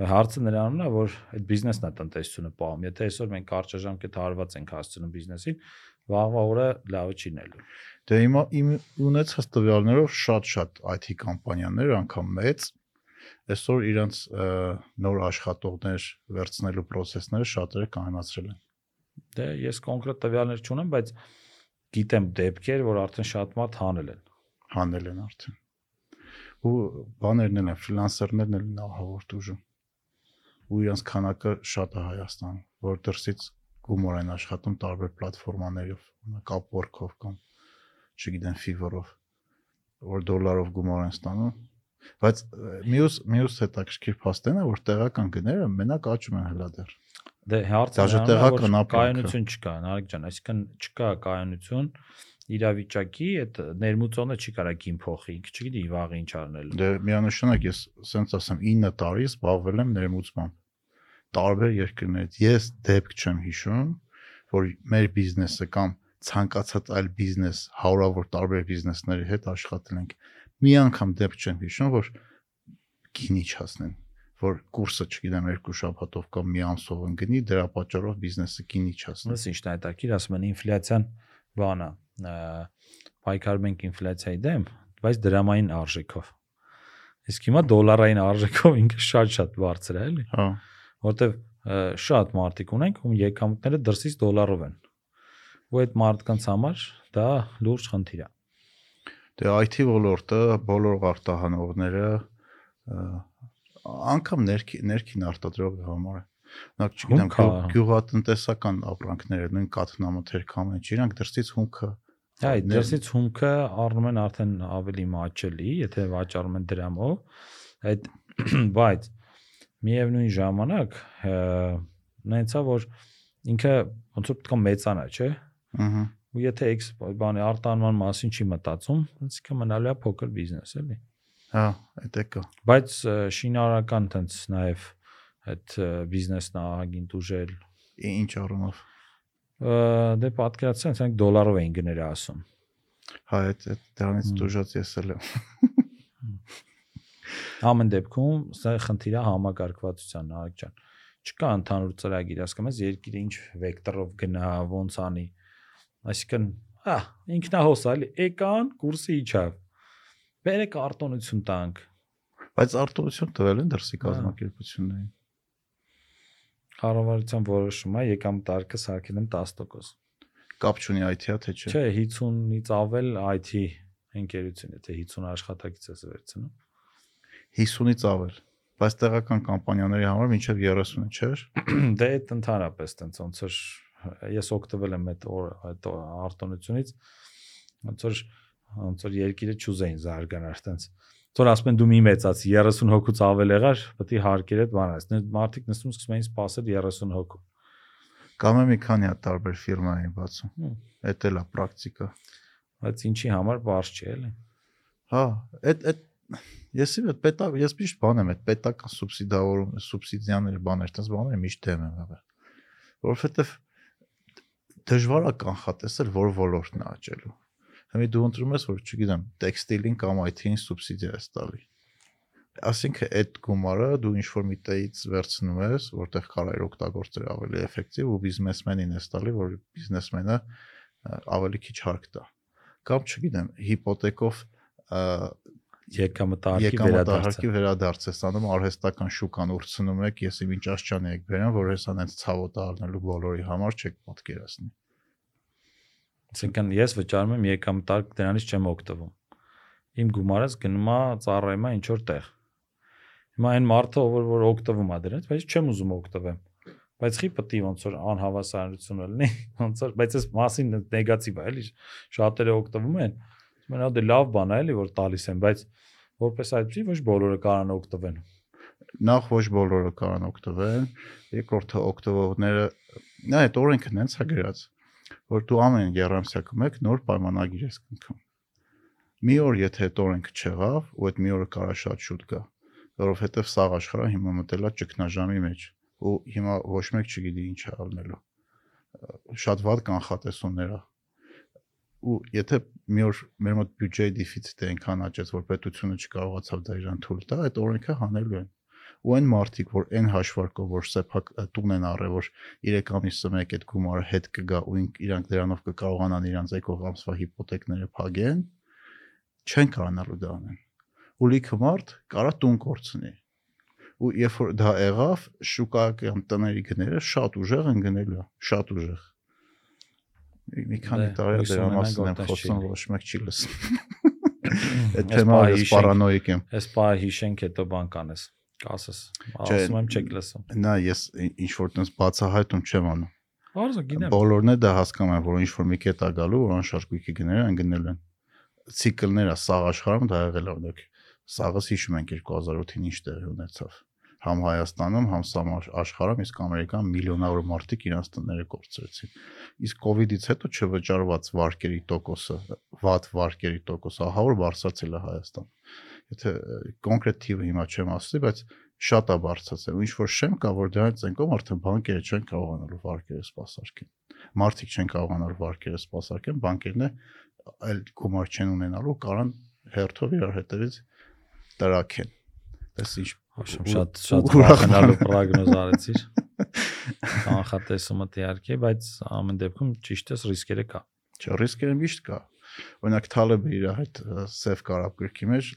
Հարցը նրանումն է, որ այդ բիզնեսն է տնտեսությունը պահում։ Եթե այսօր մենք կարճաժամկետ հարված ենք հասցնում բիզնեսին, վաղվա օրը լավը չի նելու։ դե հիմա իմ ունեցած տվյալներով շատ-շատ IT կամպանիաներ, անգամ մեծ, այսօր իրանց ը, նոր աշխատողներ վերցնելու process-ները շատերը կանացրել են։ Դե ես կոնկրետ տվյալներ չունեմ, բայց գիտեմ դեպքեր, որ արդեն շատ մարդ հանել են։ հանել են արդեն։ Ու բաներն են, ֆրիլանսերներն են նահավոր դուժում։ Ու իրանց քանակը շատ է Հայաստանում, որ դրսից գումար են աշխատում տարբեր պլատֆորմաներով, օրինակ Upwork-ով կամ չգիտեմ Fiverr-ով, որ դոլարով գումար են ստանում։ Բայց մյուս մյուս հետաքրքիր փաստն է, որ տեղական գները մենակ աճում են հլա դեռ։ Դե հարցը նրանում է, կայունություն չկա, Նարեկ ջան, այսինքն չկա կայունություն իրավիճակի այդ ներմուծողը չի կարա գին փոխի, ինքը չգիտի վաղը ինչ արնելու։ Դե միանշանակ ես սենց ասեմ 9 տարի զբաղվել եմ ներմուծմամբ տարբեր երկրներից։ Ես դեպք չեմ հիշում, որ մեր բիզնեսը կամ ցանկացած այլ բիզնես հարյուրավոր տարբեր բիզնեսների հետ աշխատել ենք։ Մի անգամ դեպք չեմ հիշում, որ գինի չհասնեն, որ կուրսը, չգիտեմ, երկու շաբաթով կամ մի ամսով ընկնի, դրա պատճառով բիզնեսը գինի չհասնի։ Ոնց ինչն է հետաքրիր, ասում են ինֆլյացիան բանա, պայքարում ենք ինֆլյացիայի դեմ, բայց դրամային արժեքով։ Իսկ հիմա դոլարային արժեքով ինքը շատ-շատ բարձր է, էլի։ Հա։ որտեվ շատ մարդիկ ունենք, ում եկամուտները դրսից դոլարով են։ Ու այդ մարդկանց համար դա լուրջ խնդիր է։ Դե IT ոլորտը բոլոր արտահանողները անգամ ներքի ներքին արտադրողի համար է։ Նախ չգիտեմ, գյուղատնտեսական ապրանքները, նույն կաթնամթերք ամեն ինչ, իրանք դրսից հումքը ներ- դրսից հումքը առնում են արդեն ավելի մաչելի, եթե վաճառում են դրամով, այդ բայց միևնույն ժամանակ նայեցա որ ինքը ոնց որ պետք է մեծանա, չէ՞։ Ահա։ Ու եթե բանի արտանման մասին չի մտածում, ինքը մնալու է փոքր բիզնես, էլի։ Հա, այդ է կա։ Բայց շինարարական տենց նաև այդ ը, բիզնեսն ահագին դուժել Ինչ առումով։ դե պատկերացրեք, ասենք դոլարով էին գները ասում։ Հա, այդ դրանից Հմ։ դժուժած ես էլ եմ։ Ամեն դեպքում սա խնդիր է համակարգվածության, Արեգ ջան։ Չկա ընդհանուր ծրագիր, հասկանում ես, երկիրը ինչ վեկտորով գնա, ոնց անի։ Այսինքն, հա, ինքնահոսալի եկան, կուրսը իջավ։ Բերեք արտոնություն տանք։ Բայց արտոնություն տվել են դրսի Հա։ կազմակերպություններին։ Կառավարության որոշումը եկամ տարկը սարքել են 10%։ Կապ չունի IT-ա թե չէ։ Չէ, 50-ից ավել IT ընկերություն, եթե 50 աշխատակից ես վերցնում։ 50-ից ավել։ Բայց տեղական կամպանիաների համար մինչև 30-ը չէր։ Դե այդ ընդհանրապես տենց ոնց որ ես օգտվել եմ այդ այդ արտոնությունից ոնց որ ոնց որ երկիրը չուզեին զարգանար այտենց թող ասում են դու մի մեծացի 30 հոգուց ավել եղար պետք է հարկերդ բանաս մարդիկ նստում սկսում էին սпасել 30 հոգու կամ է մի քանի հատ տարբեր ֆիրմա էին բացում էդ էլ է պրակտիկա բայց ինչի համար բարձ չէ էլի հա էդ էդ ես իմ այդ պետակ ես միշտ բան եմ այդ պետական սուբսիդավորում սուբսիդիաները բաներ այդպես բաները միշտ դեմ եմ եղել որովհետեւ դժվար է կանխատեսել որ ոլորտն է աճելու Հիմա դու ընտրում ես որ չգիտեմ, տեքստիլին կամ IT-ին սուբսիդիա ես տալի։ Այսինքն այդ գումարը դու ինչ որ միտեից վերցնում ես, որտեղ կարող է օգտագործել ավելի էֆեկտիվ ու բիզնեսմենին ես տալի, որ բիզնեսմենը ավելի քիչ հարկ տա։ Կամ չգիտեմ, հիպոթեկով ա, Եկամտարկի վերադարձը։ եկամտահարկի վերադարձ է ստանում արհեստական շուկան ուրցնում եք, ես իմ ինչ աշճան եք բերան, որ հեսա այնց ցավոտ առնելու բոլորի համար չեք պատկերացնի։ Այսինքն ես վճարում եմ եկամտարկ դրանից չեմ օգտվում։ Իմ գումարս գնում է ծառայում է ինչ որ տեղ։ Հիմա այն մարդը ով որ օգտվում է դրանից, բայց չեմ ուզում օգտվեմ։ Բայց խի է ոնց որ անհավասարություն լինի, ոնց որ բայց այս մասին նեգատիվ է, էլի շատերը օգտվում են։ Ասում են, «Ա, դե լավ բան է, էլի որ տալիս են, բայց որպես այդպեսի ոչ բոլորը կարան օգտվեն։ Նախ ոչ բոլորը կարան օգտվեն, երկրորդը օգտվողները նա այդ օրենքը նենց է գրած, որ դու ամեն երամսյակում եք նոր պայմանագիր ես կնքում։ Մի օր եթե այդ օրենքը չեղավ, ու այդ մի օրը կարա շատ շուտ գա, որովհետև սաղ աշխարհը հիմա մտել է ճգնաժամի մեջ ու հիմա ոչ մեկ չգիտի ինչ է ալնելու։ Շատ վատ կանխատեսումներ է ու եթե մի օր մեր մոտ բյուջեի դեֆիցիտը այնքան աճեց, որ պետությունը չկարողացավ դա իրան թույլ տա, այդ օրենքը հանելու են։ Ու այն մարդիկ, որ այն հաշվարկով, որ սեփակ տուն են առել, որ 3 ամիսը մեկ այդ գումարը հետ կգա ու իրանք դրանով կկարողանան իրանք եկող ամսվա հիպոթեկները փակեն, չեն կարողանալու դա անեն։ Ու լիքը մարդ կարա տուն կորցնի։ Ու երբ որ դա եղավ, շուկայական տների գները շատ ուժեղ են գնելու, շատ ուժեղ։ Մի- քանի Դե, տարի դրա մասին եմ խոսում, ոչ մեկ չի լսում։ Այդ Այս թեմա պահի ես հիշենք։ պարանոիկ եմ։ Այս բա հիշենք հետո բան կանես։ Կասես։ Ասում եմ չեք լսում։ Նա ես ինչ որ տես բացահայտում չեմ անում։ Արզը գիտեմ։ Բոլորն է դա հասկանում են, որ ինչ որ մի կետ է գալու, որ անշարժ գույքի գները են գնել են։ Ցիկլները սաղ աշխարհում դա եղել է օրինակ։ Սաղս հիշում ենք 2008-ին ինչ տեղի ունեցավ։ համ Հայաստանում, համ սամ աշխ- աշխարհում, իսկ Ամերիկան միլիոնավոր մարդիկ իրենց տները կորցրեցին։ Իսկ իդից հետո չվճարված վարկերի տոկոսը, վատ վարկերի տոկոսը ահա որ բարձրացել է Հայաստան։ Եթե կոնկրետ թիվը հիմա չեմ ասի, բայց շատ է բարձրացել։ ինչ որ շեմ կա, որ դրանից ենկով արդեն բանկերը չեն կարողանալու վարկերը սպասարկեն։ Մարդիկ չեն կարողանալու վարկերը սպասարկեն, բանկերն այլ գումար չեն ունենալու, կարան հերթով իրար հետևից տրակեն։ Դες ինչ շատ շատ ուրախ- վախենալու պրոգնոզ արեցիր։ Կանխատեսումը դիարքի, բայց ամեն դեպքում ճիշտ է ռիսկերը կա։ Չէ, ռիսկերը միշտ կա։ Օրինակ Թալեբը իր այդ սև կարապ գրքի մեջ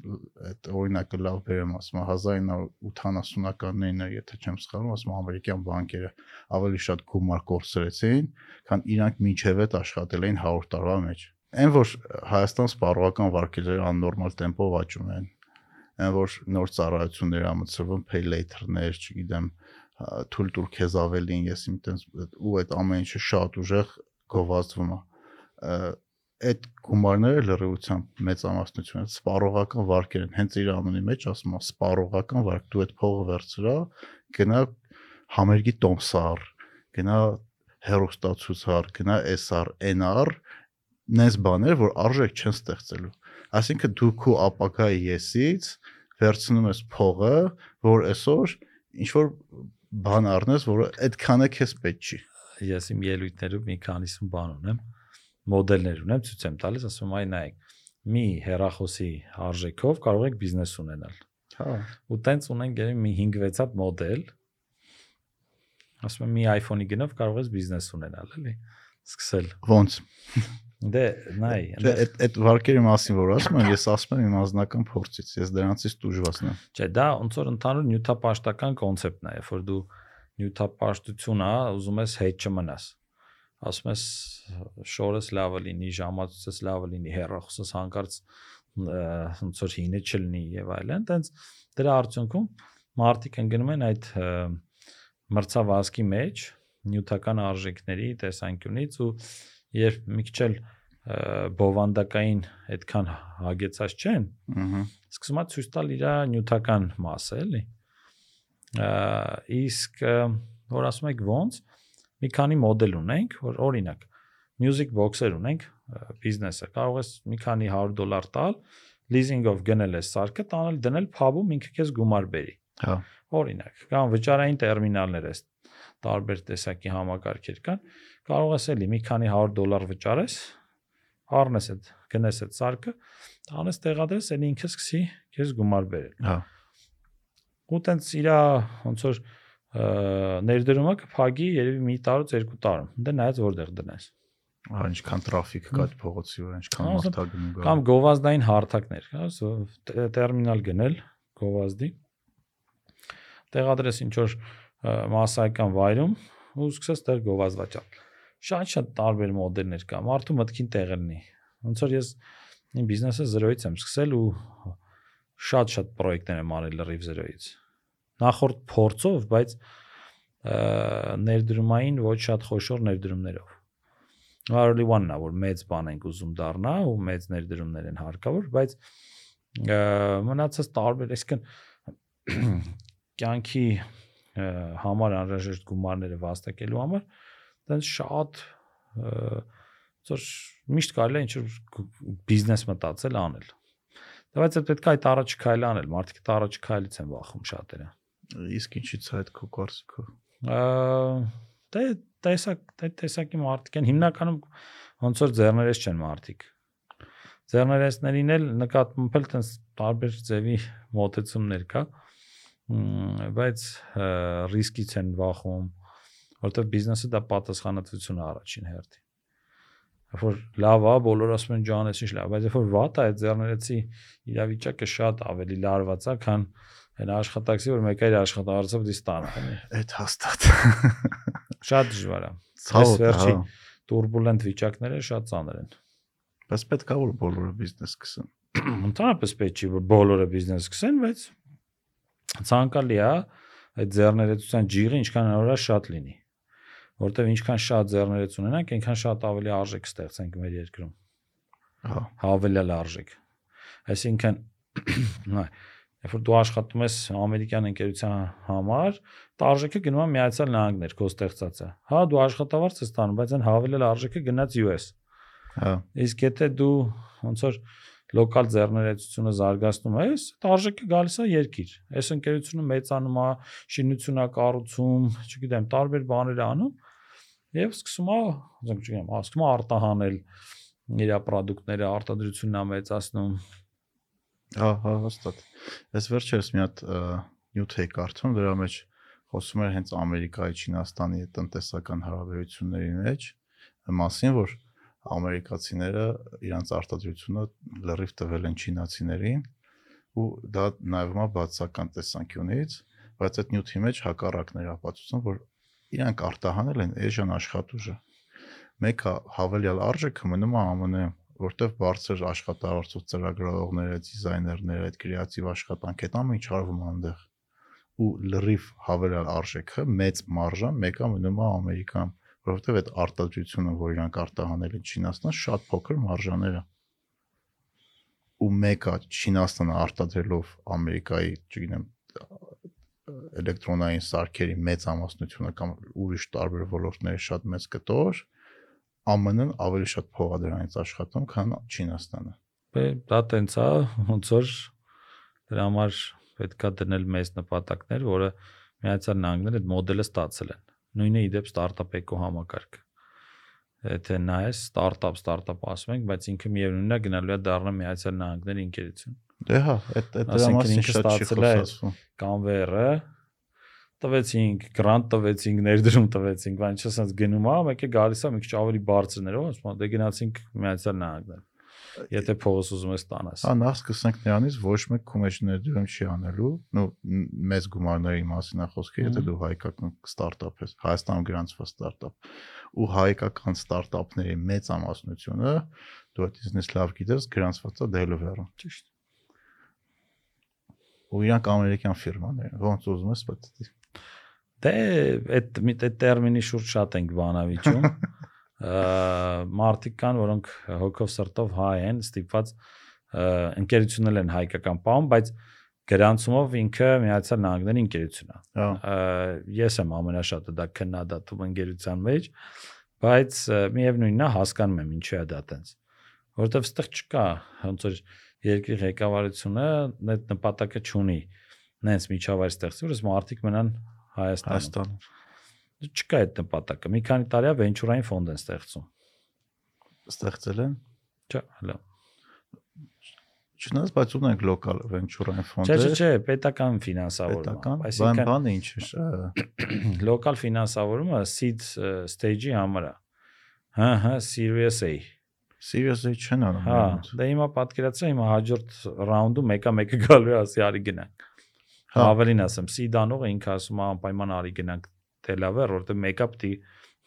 այդ օրինակը լավ բերեմ ասում է 1980-ականներին, էր, եթե չեմ սխալվում, ասում ամերիկյան բանկերը ավելի շատ գումար կորցրեցին, քան իրանք մինչև այդ աշխատել էին 100 տարվա մեջ։ Այն որ Հայաստան սպառողական վարկերները աննորմալ տեմպով աճում են, այն որ նոր ծառայություններ ամծրվում, pay later-ներ, չգիտեմ, թույլ տուր քեզ ավելին, ես իմ տենց ու այդ ամեն ինչը շատ ուժեղ գովազդվում է այդ գումարները լրիվությամբ մեծամասնությունը սպառողական վարկեր են հենց իր անունի մեջ ասում է սպառողական վարկ դու այդ փողը վերցրա գնա համերգի տոմսար գնա հերոստացուցար գնա SR NR նես բաներ որ արժեք չեն ստեղծելու այսինքն դու քո ապակայի եսից վերցնում ես փողը որ այսօր ինչ որ բան առնես որը այդքանը քեզ պետք չի Ես իմ ելույթներում մի քանիսում բան ունեմ, մոդելներ ունեմ, ցույց եմ տալիս, ասում այ նայեք, մի հերախոսի արժեքով կարող եք բիզնես ունենալ։ հա Ու տենց ունենք գերի մի 5-6 հատ մոդել։ Ասում եմ, մի iPhone-ի գնով կարող ես բիզնես ունենալ, էլի։ Սկսել։ ոնց Դե, նայ, Չէ, այդ այդ վարկերի մասին որ ասում եմ, ես ասում եմ իմ անձնական փորձից, ես դրանից դժվարն եմ։ Չէ, դա ոնց որ ընդհանուր նյութապաշտական կոնցեպտն է, երբ որ դու նյութապաշտություն ա, ուզում ես հետ չմնաս։ Ասում ես շորս լավը լինի, ժամացույցս լավը լինի, հերախոսս հանկարծ ոնց որ հինը չլինի եւ այլն, տենց դրա արդյունքում մարդիկ ընկնում են այդ մրցավազքի մեջ նյութական արժեքների տեսանկյունից ու երբ մի քիչ էլ բովանդակային այդքան հագեցած չեն, Ահա։ սկսում է ցույց տալ իր նյութական մասը, էլի։ Իսկ որ ասում եք ոնց, մի քանի մոդել ունենք, որ օրինակ music box-եր ունենք, բիզնեսը կարող ես մի քանի 100 դոլար տալ, լիզինգով գնել ես սարքը, տանել դնել փաբում ինքը քեզ գումար բերի։ Հա։ Օրինակ, կամ վճարային տերմինալներ ես տարբեր տեսակի համակարգեր կան, կարող ես էլի մի քանի 100 դոլար վճարես, առնես այդ գնես այդ սարքը, տանես տեղադրես, էլի ինքը սկսի քեզ գումար բերել։ Հա։ Ու տենց իր ոնց որ ներդրումը կփագի երևի մի տարուց երկու տարում։ Դե նայած որտեղ դնես։ Ահա ինչքան տրաֆիկ կա փողոցի վրա, ինչքան Ասում- մարդ ա գնում գա։ Կամ գովազդային հարթակներ, կաս տերմինալ գնել գովազդի։ Տեղադրես ինչ որ մասսայական վայրում ու սկսես տեղ գովազդ վաճառել։ Շատ-շատ տարբեր մոդելներ կա։ Մարդու մտքին տեղ լինի։ Ոնց որ ես իմ բիզնեսը 0-ից եմ սկսել ու շատ-շատ պրոյեկտներ եմ արել լրիվ 0-ից։ Նախորդ փորձով, բայց ներդրումային ոչ շատ խոշոր ներդրումներով։ one-ն է, որ մեծ բան ենք ուզում դառնա ու մեծ ներդրումներ են հարկավոր, բայց մնացած տարբեր, այսինքն կյանքի համար անհրաժեշտ գումարները վաստակելու համար դենց շատ ծոր միշտ կարելի է ինչ-որ գ- բիզնես մտածել անել։ Դա բայց պետք է այդ առաջ քայլը անել, մարդիկ այդ առաջ քայլից են վախում շատերը։ Իսկ ինչից է այդ քո կարծիքով։ Ա, Դե տեսակ դե տեսակի մարդիկ են հիմնականում ոնց որ ձեռներես չեն մարդիկ։ Ձեռներեսներին էլ նկատմամբ էլ տես տարբեր ձևի մոտեցումներ կա։ բայց ռիսկից են վախում, որովհետև բիզնեսը դա պատասխանատվություն է առաջին հերթին։ Երբ որ լավ է, բոլորը ասում են ջան, էս ինչ լավ, բայց երբ որ վատ է, այդ ձեռներեցի իրավիճակը շատ ավելի լարված է, քան այն աշխատակցի, որ մեկը իր աշխատարձը պետք է ստանա։ Այդ հաստատ։ Շատ դժվար է։ Այս վերջի турբուլենտ վիճակները շատ ծանր են։ Բայց պետք է որ բոլորը բիզնես սկսեն։ Ընդհանրապես պետք է որ բոլորը բիզնես սկսեն, բայց ցանկալի է այդ ձեռներեցության ջիղը ինչքան հնարավոր է շատ լինի որտեվ ինչքան շատ ձեռներեց ունենանք, այնքան շատ ավելի արժեք ստեղծենք մեր երկրում։ Հա, ավելի լարժեք։ Այսինքն, երբ որ դու աշխատում ես ամերիկյան ընկերության համար, արժեքը գնում է Միացյալ Նահանգներ, քո ստեղծածը։ Հա, դու աշխատավարձ ես ստանում, բայց այն հավելել արժեքը գնաց US։ Հա, Իսկ եթե դու ոնց որ լոկալ ձեռներեցությունը զարգացնում ես, դա արժեքը գալիս է երկիր։ Այս ընկերությունը մեծանում է, շինություն է կառուցում, չգիտեմ, տարբեր բաներ է անում եւ սկսում է, ասենք չգիտեմ, ասում է արտահանել իր ապրանքները, արտադրությունն է մեծացնում։ հա, հա, հաստատ։ Այս վերջերս մի հատ նյութ էի կարդում, դրա մեջ խոսում էր հենց Ամերիկայի, Չինաստանի տնտեսական հարաբերությունների մեջ մասին, որ ամերիկացիները իրանց արտադրությունը լրիվ տվել են չինացիներին ու դա նայվում է բացական տեսանկյունից, բայց այդ նյութի մեջ հակառակներ ապացուցում, որ իրանք արտահանել են էժան աշխատուժը։ Մեկը հավելյալ արժեքը մնում է ԱՄՆ-ում, որտեվ բարձր աշխատավարձով ծրագրավորողները, դիզայներները, այդ կրեատիվ աշխատանք այդ ամեն ինչ արվում այնտեղ ու լրիվ հավելյալ արժեքը մեծ մարժան մեկը մնում է Ամերիկայում որովհետև այդ արտադրությունը, որ իրանք արտահանել են Չինաստան, շատ փոքր մարժաներ է։ Ու մեկը Չինաստանը արտադրելով Ամերիկայի, չգիտեմ, էլեկտրոնային սարքերի մեծ ամասնությունը կամ ուրիշ տարբեր ոլորտների շատ մեծ կտոր, ԱՄՆ-ն ավելի շատ փող է դրանից աշխատում, քան Չինաստանը։ Բե դա տենց է, ոնց որ դրա համար պետքա դնել մեծ նպատակներ, որը Միացյալ Նահանգները այդ մոդելը ստացել են։ Նույնը իդեպ ստարտափ էկո համակարգ։ Եթե նայես ստարտափ, ստարտափ ասում ենք, բայց ինքը միևնույնն է գնալու է դառնա Միացյալ Նահանգների ընկերություն։ Դե հա, այդ այդ դրա մասին շատ չի խոսացվում։ Կանվերը տվեցինք, գրանտ տվեցինք, ներդրում տվեցինք, բայց ինչ ասած գնում է, մեկը գալիս է մի քիչ ավելի բարձրներով, ասում է դե գնացինք Միացյալ Նահանգներ։ Եթե փողոց ուզում ես տանես։ Հա, նախ սկսենք նրանից, ոչ մեկ քո մեջ ներդրում չի անելու, նո մեծ գումարների մասին է խոսքը, եթե դու հայկական ստարտափ ես, Հայաստանում գրանցված ստարտափ։ Ու հայկական ստարտափների մեծ ամասնությունը դու այդ բիզնես լավ գիտես, գրանցված է Delaware-ում։ Ճիշտ։ Ու իրանք ամերիկյան ֆիրմաներ են, ոնց ուզում ես, բայց Դե այդ այդ տերմինի շուրջ շատ ենք բանավիճում։ Մարտիկ կան, որոնք հոգով սրտով հայ են, ստիպված ընկերություններ են հայկական պահում, բայց գրանցումով ինքը Միացյալ Նահանգների ընկերություն է։ Ես եմ ամենաշատը դա քննադատում ընկերության մեջ, բայց միևնույնն է հասկանում եմ ինչու է դա տենց։ Որովհետև ստեղ չկա ոնց որ երկրի ղեկավարությունը այդ նպատակը չունի։ Նենց միջավայր ստեղծի, որ մարդիկ մնան Հայաստանում։ Հայաստանում Չկա այդ նպատակը։ Մի քանի տարի է վենչուրային ֆոնդ են ստեղծում։ ստեղծել են։ Չէ, հələ։ Չնայած բայց ունենք լոկալ venture-ային ֆոնդեր։ չէ, չէ, պետական ֆինանսավորում։ Այսինքն բանը ինչ է, լոկալ ֆինանսավորումը seed stage-ի համար է։ Հա, հա, Series A։ seriously չեն անում։ Հա, դա հիմա պատկերացրա հիմա հաջորդ ռաունդում մեկը մեկը գալու է ասի արի գնանք։ Հա։ ավելին ասեմ, Սիդանով ինքը ասում է անպայման արի գնանք Դելավեր, որտեղ մեկը պիտի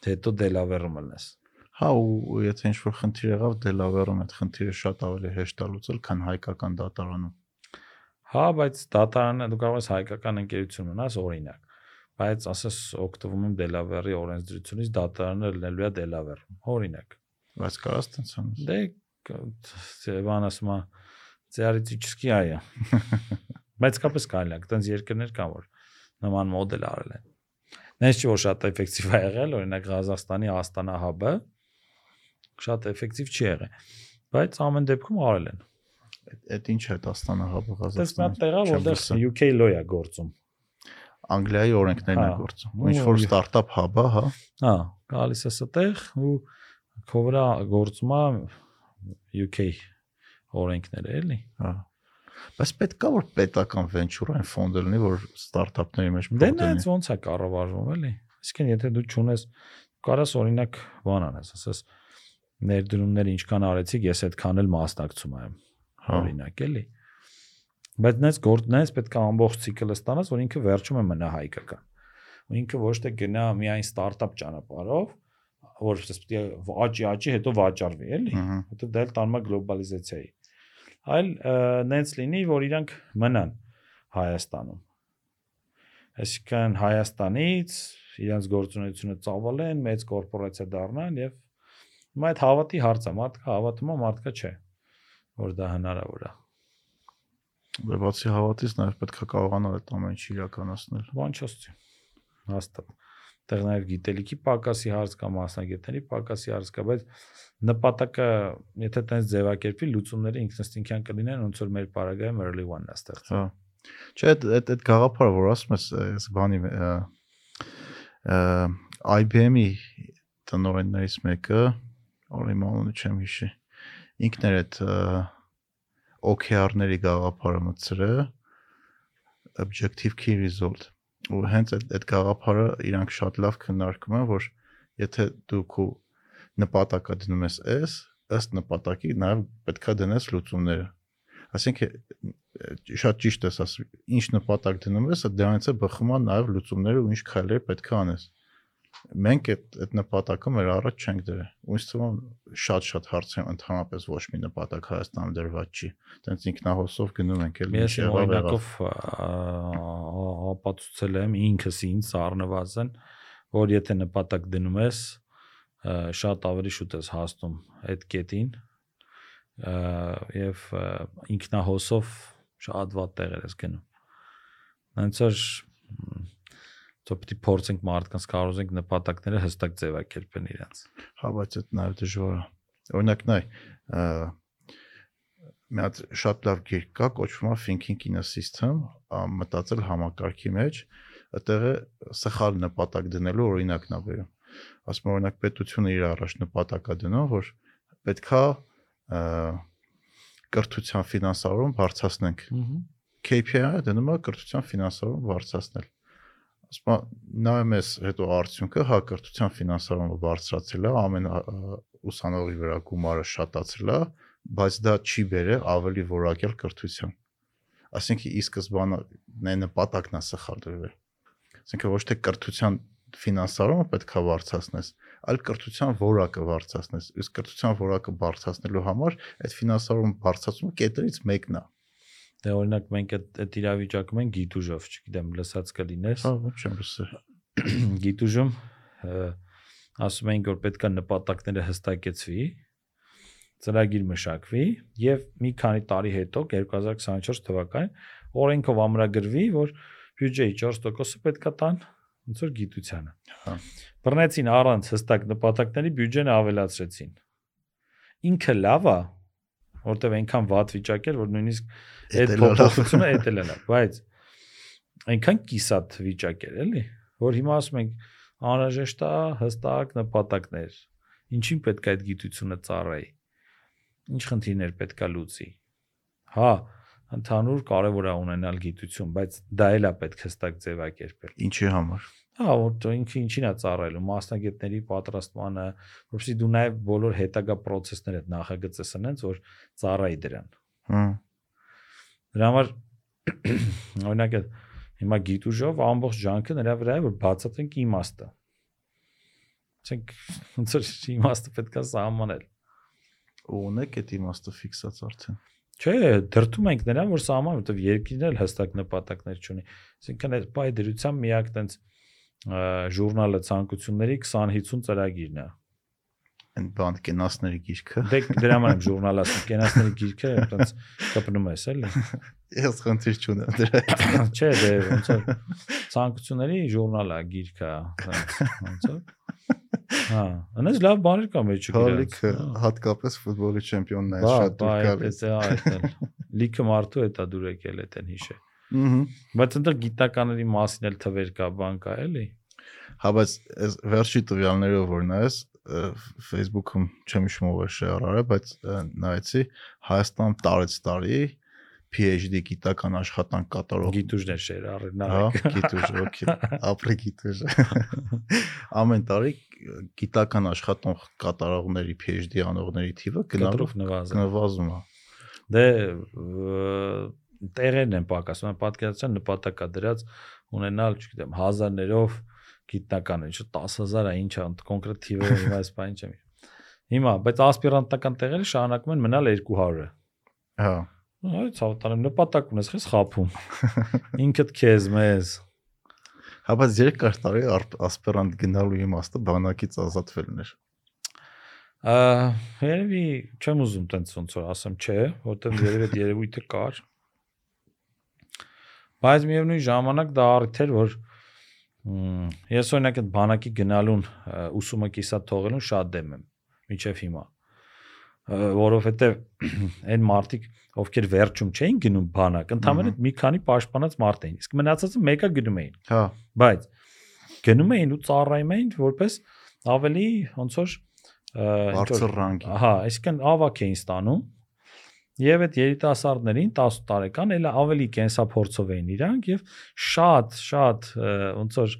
հետո Դելավերում լինես։ Հա ու եթե ինչ որ խնդիր եղավ Դելավերում, այդ խնդիրը շատ ավելի հեշտ է լուծել, քան հայկական դատարանում։ Հա, բայց դատարանը դու կարող ես հայկական ընկերություն ունենաս օրինակ բայց ասես օգտվում եմ Դելավերի օրենսդրությունից դատարանը լինելու է Դելավերում օրինակ բայց կարաս տենց անես դե բան ասում է ծարիցիչսկի այա Բայց կապես կարելի է, այտենց երկրներ կան, որ նման մոդել արել են։ Նենց չի որ շատ էֆեկտիվ է եղել, օրինակ Ղազախստանի Աստանա հաբը շատ էֆեկտիվ չի եղել։ Բայց ամեն դեպքում արել են։ Այդ ինչ է այդ Աստանը հաբը մի հատ տեղա, որտեղ UK law է գործում։ Անգլիայի օրենքներն Հա։ են գործում։ Ու ինչ որ ստարտափ հաբ է, հա։ Հա, գալիս է ստեղ ու քո վրա գործում է UK օրենքները, էլի։ Հա։ Բայց պետք է որ պետական venture-ային ֆոնդ լինի, որ ստարտափների մեջ Դե դնի։ ոնց է կառավարվում, էլի։ Իսկեն եթե դու ճունես կարաս օրինակ բան անես, ասես ներդրումները ինչքան արեցիք, ես այդքան էլ մասնակցում եմ, Հա։ օրինակ, էլի։ Բայց նայած գործնայից պետք է ամբողջ ցիկլը ստանաս, որ ինքը վերջում է մնա հայկական։ Ու ինքը ոչ թե գնա միայն ստարտափ ճանապարհով, որ ասես պետք է աճի, աճի, հետո վաճառվի, էլի։ Ահա։ Որտեղ դա էլ տանում է գլոբալիզացիայի։ Այլ նենց լինի, որ իրանք մնան Հայաստանում։ Այսինքն Հայաստանից իրանց գործունեությունը ծավալեն, մեծ կորպորացիա դառնան եւ հիմա այդ հավատի հարց է, մարդկա հավատում է, մարդկա չէ, որ դա հնարավոր է։ Բայց բացի հավատից նաև պետք է կարողանալ այդ ամեն ինչը իրականացնել։ Բան չասցի։ Հաստատ տեղ նաև գիտելիքի պակասի հարց կա, մասնագետների պակասի հարց կա, բայց նպատակը, եթե տենց ձևակերպի, լուծումները ինքնստինքյան կլինեն, ոնց որ մեր պարագայում early one-ն է ստեղծել։ Հա։ Չէ, այդ այդ այդ գաղափարը, որ ասում ես, այս բանի IBM-ի տնօրեններից մեկը, որի անունը չեմ հիշի, ինքն էր այդ OKR-ների գաղափարը մտցրել objective key result ու հենց այդ այդ գաղափարը իրանք շատ լավ քննարկում են որ եթե դու քո նպատակը դնում ես S ըստ նպատակի նաև պետքա դնես լուծումները այսինքն շատ ճիշտ ես ասում ինչ նպատակ դնում ես դրանից է բխում նաև լուծումները ու ինչ քայլեր պետքա անես մենք այդ այդ նպատակը մեր առաջ չենք դրել։ Ույս թվում շատ-շատ հարցեր ընդհանրապես ոչ մի նպատակ Հայաստանում դրված չի։ Տենց ինքնահոսով գնում ենք էլ Ես իմ օրինակով ապացուցել եմ ինքս ինձ առնվազն, որ եթե նպատակ դնում ես, շատ ավելի շուտ ես հասնում այդ կետին եւ ինքնահոսով շատ վատ տեղեր ես գնում։ Հենց որ Թող պիտի փորձենք մարդկանց կարողենք նպատակները հստակ ձևակերպեն իրենց։ Հա, բայց այդ նաև դժվար է։ Օրինակ նայ, մի հատ շատ լավ գիրք կա, կոչվում է Thinking in a System, մտածել համակարգի մեջ, այդտեղ է սխալ նպատակ դնելու օրինակն է վերում։ Ասում օրինակ պետությունը իր առաջ նպատակ է դնում, որ պետքա կրթության ֆինանսավորում բարձրացնենք։ KPI-ը դնում է կրթության ֆինանսավորում բարձրացնել ասում նայում ես հետո արդյունքը հա կրթության ֆինանսավորումը բարձրացել է, ամեն ուսանողի վրա գումարը շատացել է, բայց դա չի բերել ավելի որակյալ կրթության։ Այսինքն ի սկզբանե նպատակն է սխալ դրվել։ Այսինքն ոչ թե կրթության ֆինանսավորումը պետք է բարձրացնես, այլ կրթության որակը բարձրացնես։ Իսկ կրթության որակը բարձրացնելու համար այդ ֆինանսավորումը բարձրացումը կետերից մեկն է։ Դե օրինակ մենք այդ այդ իրավիճակում ենք գիտուժով, չգիտեմ, լսած կլինես։ Հա, ոչ եմ լսել։ Գիտուժում ասում ենք որ պետքա նպատակները հստակեցվի, ծրագիր մշակվի եւ մի քանի տարի հետո 2024 թվականին օրենքով ամրագրվի, որ բյուջեի 4%-ը պետքա տան ոնց որ գիտությանը։ Հա։ Բռնեցին առանց հստակ նպատակների բյուջեն ավելացրեցին։ Ինքը լավ է, որտեվ այնքան վատ վիճակ էր, որ նույնիսկ այդ փոփոխությունը էտել է, բայց այնքան կիսատ վիճակ էր, էլի, որ հիմա ասում ենք անհրաժեշտ է հստակ նպատակներ։ Ինչին պետք է այդ գիտությունը ծառայի։ Ինչ խնդիրներ պետք է լուծի։ Հա, ընդհանուր կարևոր է ունենալ գիտություն, բայց դա էլ է պետք հստակ ձևակերպել։ Ինչի համար։ Հա, որ ինքը ինչին է ծառայելու մասնագետների պատրաստմանը, որովհետեւ դու նաև բոլոր հետագա process-ները նախագծես անենց, որ ծառայի դրան։ Հա։ Դրա համար օրինակ հիմա գիտուժով ամբողջ ջանքը նրա վրա է, որ բացատրենք իմաստը։ Ասենք ոնց որ իմաստը պետք է սահմանել։ Ունեք այդ իմաստը ֆիքսած արդեն։ Չէ, դրթում ենք նրան, որ սահման, որովհետև երկիրն էլ հստակ նպատակներ չունի։ Այսինքն այդ բայ դրությամբ միակ տենց ժուրնալը ցանկությունների 20-50 ծրագիրն է։ Այն բան կենասների գիրքը։ Դե դրա համար եմ ժուրնալ ասում, կենասների գիրքը այնպես կպնում ես էլի։ Ես խնդիր չունեմ դրա հետ։ Չէ, դե ոնց որ ցանկությունների ժուրնալ է, գիրք է, ոնց որ։ Հա, այնպես լավ բաներ կա մեջը գիրքը։ Լիքը հատկապես ֆուտբոլի չեմպիոնն է շատ դուր գալիս։ Բա, այդպես է, լիքը մարդու է դա դուր եկել այդեն հիշե։ Ահա։ Բայց ընդ գիտականների մասին էլ թվեր կա, բան կա, էլի։ Հա, բայց այս վերջի տվյալներով որ նայես Facebook-ում չեմ հիշում ով է շեյր արել, բայց նայեցի Հայաստան տարեց տարի PhD գիտական աշխատանք կատարող գիտուժներ շեյր արել նա։ Հա, գիտուժ, օքեյ։ Ապրի գիտուժ։ Ամեն տարի գիտական աշխատանք կատարողների PhD անողների թիվը գնալով Նվազում է։ Դե տեղերն են պակասում, պատկերացրան նպատակա դրած ունենալ, չգիտեմ, հազարներով գիտնական է, ինչ 10000 է, ինչ է, կոնկրետ թիվը հիմա այս բանը չեմ։ Հիմա, բայց ասպիրանտական տեղերը շարունակում են մնալ 200-ը։ Հա։ Այո, ցավտանում նպատակ ունես, խես խափում։ Ինքդ քեզ մեզ։ Հա, բայց երկար տարի ասպիրանտ գնալու իմաստը բանակից ազատվելն էր։ Ա երևի չեմ ուզում տենց ոնց որ ասեմ, չէ, որտեղ երևի այդ երևույթը կար Բայց միևնույն ժամանակ դա առիթ էր, որ ես օրինակ այդ բանակի գնալուն ուսումը կիսատ թողելուն շատ դեմ եմ միջև հիմա Ը, որովհետև այն մարդիկ ովքեր վերջում չէին գնում բանակ ընդհանրապես մի քանի պաշտպանած մարդ էին իսկ մնացածը մեկը գնում էին Հա, բայց գնում էին ու ծառայում էին որպես ավելի ոնց որ բարձր ռանգի։ Ահա, այսինքն ավակ էին ստանում եւ այդ երիտասարդներին 10 տարեկան էլ ավելի կենսափորձով էին իրանք եւ շատ շատ ոնց որ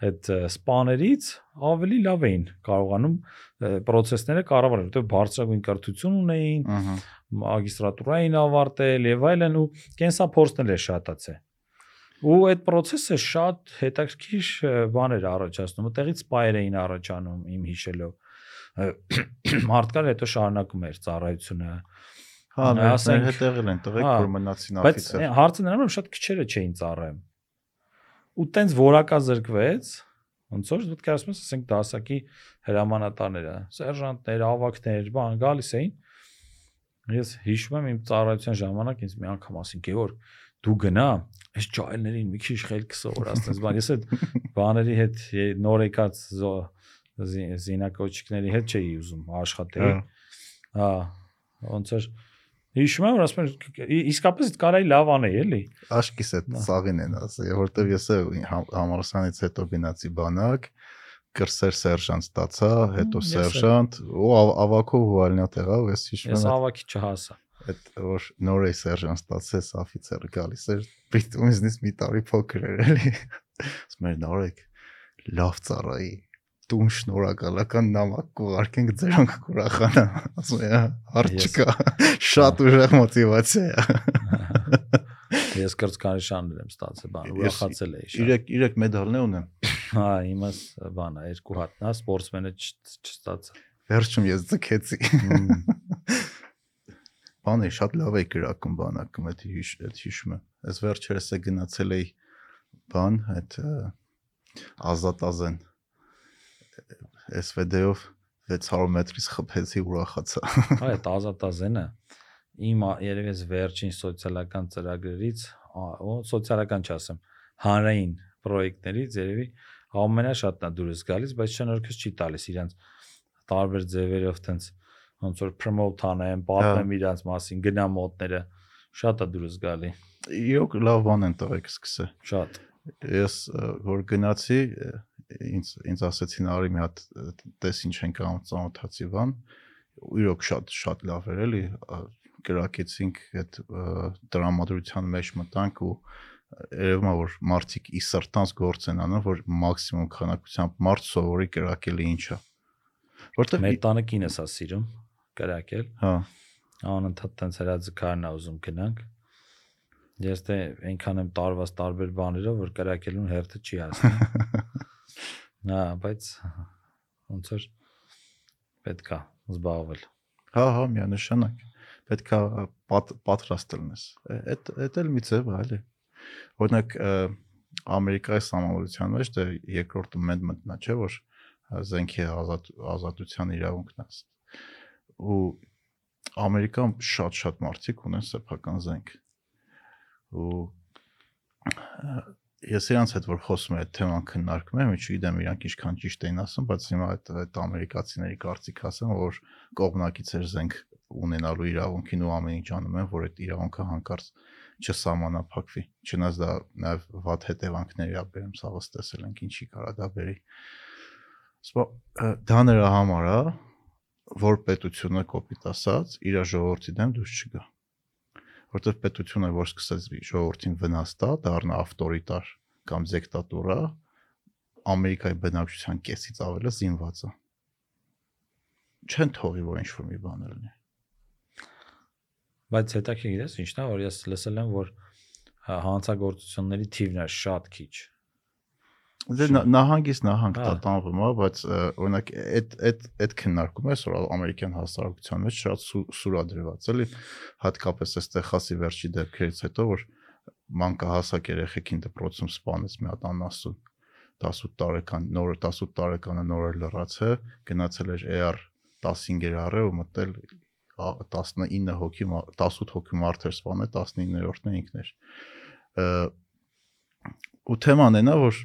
այդ սպաներից ավելի լավ էին կարողանում process-ները կառավարել, որտեղ բարձրագույն կրթություն ունեին, մագիստրատուրա էին ավարտել եւ այլն ու կենսափորձն էր շատացել։ Ու այդ process-ը շատ հետաքրքիր բաներ առաջացնում, այդտեղից սպայր էին առաջանում իմ հիշելով։ Մարդկան հետո շարունակում էր ծառայությունը, Հա, ասենք- հետ եղել են տղեկ, Հա, որ մնացին բայց աֆիցեր։ այն հարցը նրանում որ շատ քչերը չէին ծառայում։ Ու տենց որակա զրկվեց, ոնց որ դուք ասում ես, ասենք դասակի հրամանատարները, սերժանտներ, ավակներ, բան գալիս էին։ Ես հիշում եմ իմ ծառայության ժամանակ ինձ մի անգամ ասին, Գևորգ, դու գնա, այս ջայլներին մի քիչ խելք սովորած, տես բան։ Ես այդ բաների հետ նոր եկած զինակոչիկների հետ չէի ուզում աշխատել։ Հա։ Հա, ոնց որ հիշում եմ, ասում եմ, «Ի- իսկապես դա կարայի լավ անել, էլի։ Աշկիս այդ սաղին են ասել, որտեվ ես էլ համ- համալսարանից հետո գնացի բանակ, կրսեր սերժանտ ստացա, հետո ես սերժանտ, ու ավ- ավակով ու ալնա տեղա, ու ես հիշում Ես եմ ավակի չհասա։ այդ որ նոր է սերժանտ ստացես, աֆիցերը գալիս էր, պիտումիզնից մի տարի փոքր էր էլի։ Ասում էր նորեկ լավ ծառայի տուն շնորհակալական նամակ կուղարկենք ձերանք կուրախանա ասում եմ հարց չկա շատ ուժեղ մոտիվացիա է Ես կրծքանշաններ եմ ստացել, բան, ուրախացել էի շատ։ 3 3 մեդալներ ունեմ Հա, իմաս բանը երկու հատն է, սպորտսմենը չստացա։ վերջում ես ձգեցի բանը շատ լավ է գրակում բանակում այդ հիշ այդ հիշում եմ ես վերջերս է գնացել էի բան այդ ազատազեն SVD-ով 600 մետրից խփեցի ուրախացա Հա, այդ ազատազենը իմ երևի ես վերջին սոցիալական ծրագրերից, ու սոցիալական չասեմ, հանրային պրոյեկտներից երևի ամենաշատն է դուրս գալիս, բայց շնորհքս չի տալիս իրանց տարբեր ձևերով տենց ոնց որ promote անեմ, պատմեմ իրանց մասին, գնամ մոտները, շատ է դուրս գալի, իրոք լավ բան են տղեկ սկսե շատ։ ես որ գնացի ինձ ինձ ասեցին արի մի հատ տես ինչ ենք անում ծանոթացի բան ու իրոք շատ շատ լավ էր էլի գրակեցինք այդ դրամատրության մեջ մտանք ու երևում է որ մարդիկ ի սրտանց գործ են անում որ մաքսիմում քանակությամբ մարդ սովորի գրակելը ինչա որտեվ Մեր տանը կինս է սիրում կրակել, հա անընդհատ տենց հրաձգարն է ուզում գնանք։ Ես դե այնքան եմ տարված տարբեր բաներով, որ կրակելուն հերթը չի հասնում։ Հա, բայց ոնց որ պետքա զբաղվել։ Հա, հա, միանշանակ։ Պետքա պատ, պատրաստ լինես։ Է- Այդ այդ էլ մի ձև է, էլի։ Օրինակ Ամերիկայի համալրության մեջ դե երկրորդ ամենդմենտն է, չէ՞ որ զենքի ազատ ազատության իրավունքն է։ Ու Ամերիկան շատ-շատ մարդիկ ունեն սեփական զենք։ Ու ես իրանց հետ որ խոսում եմ այդ թեման քննարկում եմ, չգիտեմ իրանք ինչքան ճիշտ էին ասում, բայց հիմա այդ այդ ամերիկացիների կարծիք ասեմ, որ կողմնակից էր զենք ունենալու իրավունքին ու ամեն ինչ անում են, որ այդ իրավունքը հանկարծ չսահմանափակվի։ Չնայած դա նաև վատ հետևանքների ա բերում, սա վստահել ենք ինչի կարա դա բերի։ Սա դա նրա համար է, որ պետությունը կոպիտ ասած իր ժողովրդի դեմ դուրս չգա որտեվ պետությունը որ սկսեց ժողովրդին վնաս տա, դառնա ավտորիտար կամ դիկտատուրա, Ամերիկայի բնակչության կեսից ավելը զինված է։ Չեն թողի որ ինչ-որ մի բան լինի։ Բայց հետաքրքիր է, ինչն է, որ ես լսել եմ, որ հա, հանցագործությունների թիվն է շատ քիչ։ Դե նա- նահանգից նահանգ Հա։ դա տանվում է, բայց օրինակ այդ այդ այդ քննարկումը այսօր ամերիկյան հասարակության մեջ շատ սու- սուրադրված էլի, հատկապես այս Տեխասի վերջի դեպքերից հետո, որ մանկահասակ երեխեքին դպրոցում սպանեց մի հատ անասուն 18 տարեկան նորը 18 տարեկանը նորը լրացե, գնացել էր AR 15-եր առը ու մտել ա- 19 հոգի մա- 18 հոգի մարդ էր սպանել 19-րդն ինքն էր։ ու թեման այնա որ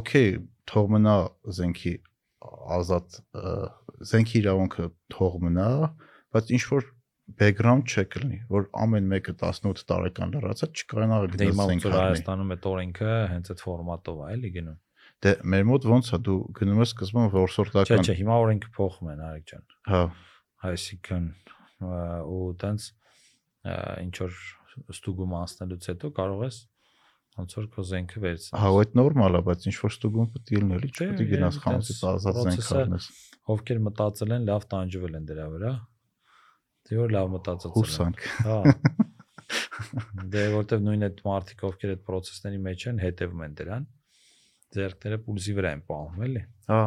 օքեյ թող մնա զենքի ազատ զենքի իրավունքը թող մնա բայց ինչ որ background check լինի որ ամեն մեկը 18 տարեկան լրացած չկարանա Դե գնալ հիմա զենք որ առնի Հայաստանում այդ օրենքը հենց այդ ֆորմատով է էլի գնում։ դե մեր մոտ ոնց է դու գնում ես սկզբում Չէ, որսորդական չէ, հիմա օրենքը փոխում են Արեկ ջան։ հա Այսինքն ու տենց ինչ որ ստուգում անցնելուց հետո կարող ես ոնց որ քո զենքը վերցնել։ հա այդ նորմալ է բայց ինչ որ ստուգում պետք է լինի էլի Չէ, չպետք է գնաս խանութից ազատ զենք առնես Ովքեր մտածել են, լավ տանջվել են դրա վրա։ Դե որ լավ մտածած են։ հուսանք Հա։ Դե որտեվ նույն այդ մարտիկ ովքեր այդ process-ների մեջ են, հետևում են դրան։ Ձերքները պուլսի վրա են պահում, էլի։ Հա,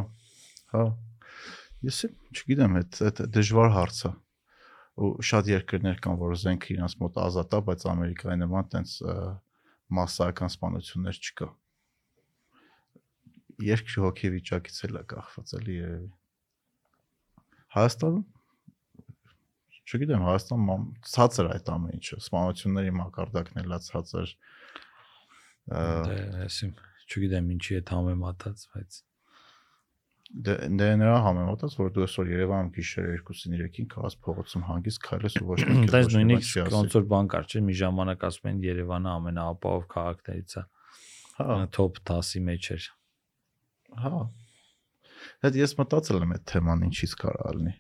հա։ Ես չգիտեմ, այդ այդ դժվար հարց է։ Ու շատ երկրներ կան, որ զենքը իրancs մոտ ազատ է, բայց Ամերիկայի նման տենց massական սպանություններ չկա։ Երկրի հոգեվիճակից էլ է կախված էլի երևի։ Հայաստանում չգիտեմ, Հայաստան ցածր այդ ամեն ինչը, սպանությունների մակարդակն էլա ցածր։ Դե ասեմ, չգիտեմ ինչի է համեմատած, բայց Դե դե նրա համեմատած որ դու այսօր Երևանում գիշերը 2-ին 3-ին կաս փողոցում հանգիստ քայլես ու ոչ մի ոչ մի նույնիսկ ոնց որ բան կար, չէ՞, մի ժամանակ ասում են Երևանը ամենաապահով քաղաքներից է, Հա, top 10-ի մեջ էր։ հա։ Այդ ես մտածել եմ այդ թեման ինչից կարա լինի։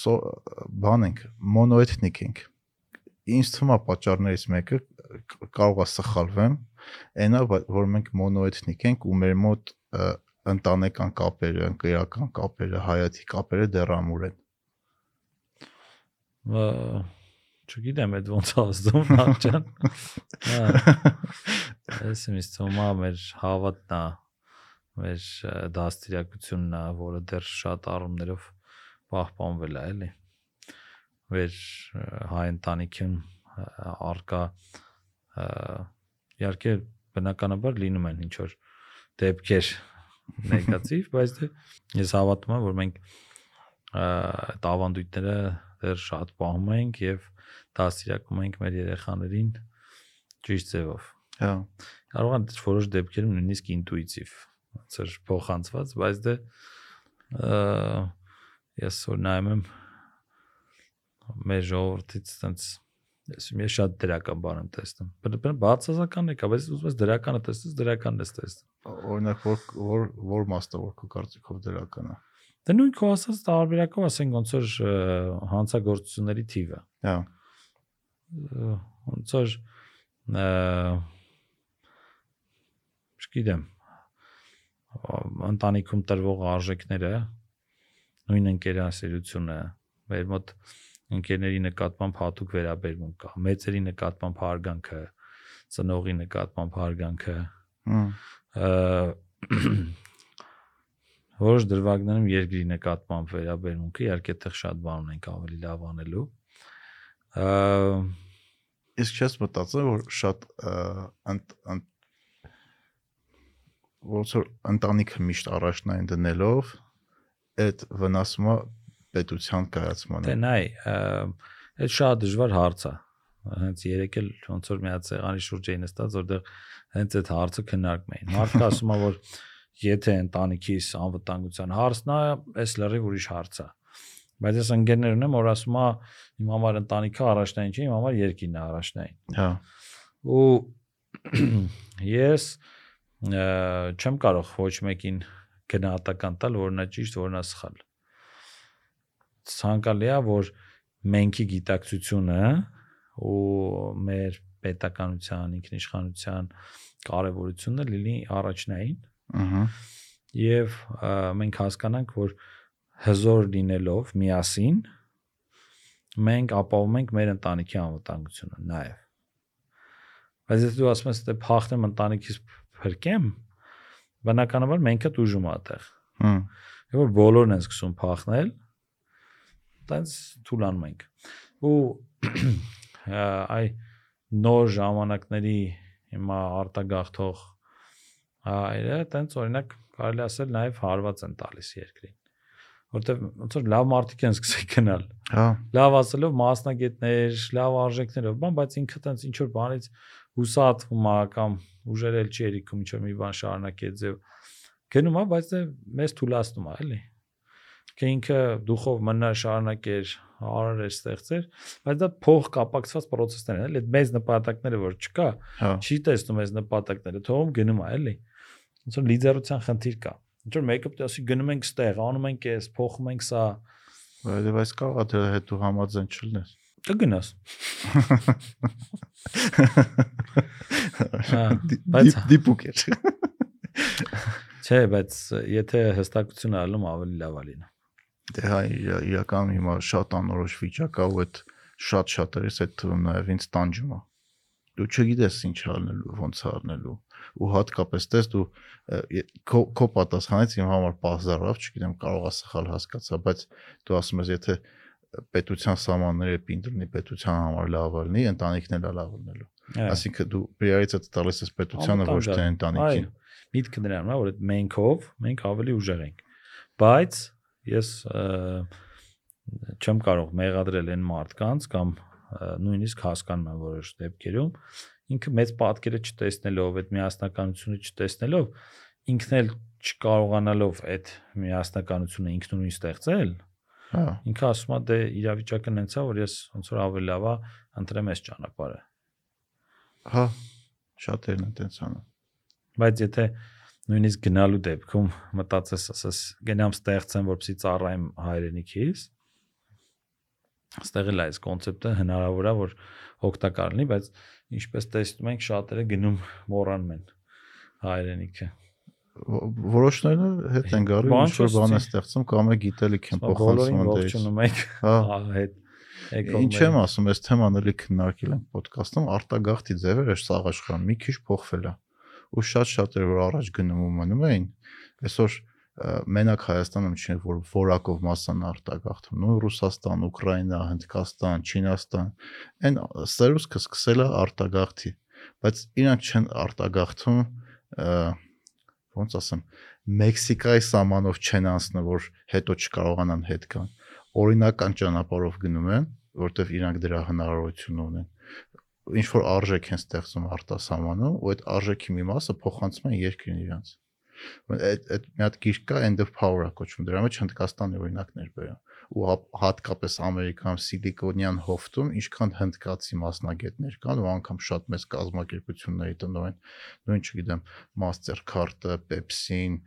Սո բան ենք, մոնոէթնիկ ենք։ Ինչ թվում է պատճառներից մեկը կարող է սխալվեմ, այնա որ մենք մոնոէթնիկ ենք ու մեր մոտ ընտանեկան կապերը, ընկերական կապերը, հայացի կապերը դեռ ամուր են։ Չգիտեմ, այդ ոնց ազդում նախջան։ Հա։ Այս ինձ թվում է մեր հավատն է, մեր դաստիարակությունն է, որը դեռ շատ առումներով պահպանվել է, էլի։ Մեր հայ ընտանիքին արկա իհարկե բնականաբար լինում են ինչ որ դեպքեր նեգատիվ, բայց դե ես հավատում եմ, որ մենք այդ ավանդույթները դեռ շատ պահում ենք եւ դաստիարակում ենք մեր երեխաներին ճիշտ ձևով։ Հա։ Կարող է որոշ դեպքերում նույնիսկ ինտուիտիվ ծեր փոխանցված, բայց դե ես որ նայում եմ մեր ժողովրդից տենց ես ես շատ դրական բան եմ տեսնում։ Բնական բացասական է, բայց ուզում ես դրականը տեսնես, դրականն ես տեսնում։ Օրինակ որ որ որ մասը որ քո կարծիքով դրական է։ Դե նույն քո ասած տարբերակով ասենք ոնց որ հանցագործությունների թիվը։ Հա։ ոնց որ չգիտեմ ընտանիքում տրվող արժեքները նույն ընկերասերությունը մեր մոտ ընկերների նկատմամբ հատուկ վերաբերմունք կա մեծերի նկատմամբ հարգանքը ծնողի նկատմամբ հարգանքը ը, որոշ դրվագներում երկրի նկատմամբ վերաբերմունքը իհարկե այդտեղ շատ բան ունենք ավելի լավ անելու Իսկ չես մտածել որ շատ ոնց որ ընտանիքը միշտ առաջնային դնելով այդ վնասումը պետության կայացմանը։ Դե նայ, այդ շատ դժվար հարց է։ Հենց երեք էլ ոնց որ մի հատ սեղանի շուրջ էին նստած, որտեղ հենց այդ հարցը քննարկում էին։ Մարդը ասում է, որ եթե ընտանիքիս անվտանգության հարցն է, այս լրիվ ուրիշ հարց է։ Բայց ես ընկերներ ունեմ, որ ասում է, իմ համար ընտանիքը առաջնային չէ, իմ համար երկինն է առաջնային։ Հա։ ու ես չեմ կարող ոչ մեկին գնահատական տալ, որ նա ճիշտ, որ նա սխալ։ Ցանկալի է, որ մենքի գիտակցությունը ու մեր պետականության, ինքնիշխանության կարևորությունը լինի առաջնային Ահա։ ը, մենք հասկանանք, որ հզոր լինելով միասին մենք ապահովում ենք մեր ընտանիքի անվտանգությունը նաեւ։ Բայց եթե դու ասում ես, թե փախնեմ ընտանիքից փրկեմ, բնականաբար մենքը դուժում է այդտեղ։ Հմ։ Եվ որ բոլորն են սկսում փախնել, տենց թուլանում ենք։ Ու այ նոր ժամանակների հիմա արտագաղթող այրը տենց օրինակ կարելի ասել նաև հարված են տալիս երկրին որտեվ ոնց որ լավ մարդիկ են սկսել գնալ Հա։ լավ ասելով մասնագետներ, լավ արժեքներով, բան, բայց ինքը տենց ինչ որ բանից հուսատվում է կամ ուժեր էլ չի երիքում ինչ որ մի բան շարունակի ձև գնում է, բայց դե մեզ թույլատնում է, էլի։ Թե ինքը դուխով մնա շարունակեր էր ստեղծեր, բայց դա փող կապակցված process-ներ են, էլի, այդ մեծ նպատակները որ չկա, Հա։ չի տեսնում այս նպատակները, թողում գնում է, էլի։ Ոնց որ լիդերության խնդիր կա։ Ինչ որ մեկը պետք է ասի գնում ենք ստեղ, անում ենք այս, փոխում ենք սա, Բայց բայց կարող է դրա հետ դու համաձայն չլինես։ կգնաս։ Հա, բայց- դի- Դիպուկ էր։ Չէ, բայց եթե հստակություն ալում ավելի լավ է լինում։ Դե հա իրա- իրականում հիմա շատ անորոշ վիճակ է ու այդ շատ շատերս այդ թվում նաև ինձ տանջում է։ Դու չգիտես ինչ անելու, ոնց անելու ու հատկապես տես դու քո քո պատասխանից իմ համար բազարավ, չգիտեմ, կարող է սխալ հասկացա, բայց դու ասում ես եթե պետության սահմանները պինտրնի պետության համար լավ լինի, ընտանիքն էլ լավ լինելու։ Հա, Այսինքն դու priority-ը տալիս ես պետությանը ոչ թե ընտանիքին։ Այո, միտքը նրան է, որ այդ մենքով մենք ավելի ուժեղ ենք։ Բայց ես չեմ կարող մեղադրել այն մարդկանց կամ նույնիսկ հասկանում եմ որոշ դեպքերում ինքը մեծ պատկերը չտեսնելով, այդ միասնականությունը չտեսնելով, ինքն էլ չկարողանալով այդ միասնականությունը ինքնուրույն ստեղծել, Հա, ինքը ասում է դե իրավիճակը նենց է, որ ես ոնց որ ավելի լավ է ընտրեմ այս ճանապարհը։ հա, շատերն են տենց անում։ Բայց եթե նույնիսկ գնալու դեպքում մտածես, ասես գնամ ստեղծեմ, որպեսզի ծառայեմ հայրենիքիս, ստեղել է այս կոնցեպտը հնարավոր է որ օգտակար լինի, բայց ինչպես տեսնում ենք շատերը գնում մոռանում են հայրենիքը։ Ո- Որոշներն էլ հետ են Բան ինչ որ բան է ստեղծում կամ է գիտելիք են եմ, փոխանցում դերից։ ողջունում եք Հա, հետ Ինչ եմ ասում, այս թեման էլի քննարկել ենք ոդկասթում, արտագաղթի ձևերը այս աշխարհում մի քիչ փոխվել է։ Ու շատ շատեր որ առաջ գնում ու մնում էին, այսօր մենակ Հայաստանում չի որ որակով մասան արտագաղթում, նույն Ռուսաստան, Ուկրաինա, Հնդկաստան, Չինաստան, այն սերուսքը սկսել է արտագաղթի, բայց իրանք չեն արտագաղթում ոնց ասեմ, Մեքսիկայի սահմանով չեն անցնում, որ հետո չկարողանան հետ գան օրինական ճանապարհով գնում են, որտեվ իրանք դրա հնարավորություն ունեն։ Ինչ որ արժեք են ստեղծում արտասահմանում, ու այդ արժեքի մի մասը փոխանցում են երկրին իրանց։ Այդ այդ մի հատ գիրք կա End of Power-ը կոչվում, դրա մեջ Հնդկաստանի օրինակներ բերում ու հապ- հատկապես Ամերիկայում Սիլիկոնյան հովտում ինչքան հնդկացի մասնագետներ կան ու անգամ շատ մեծ կազմակերպությունների տնօրեն, նույն չգիտեմ, Mastercard-ը, Pepsi-ն,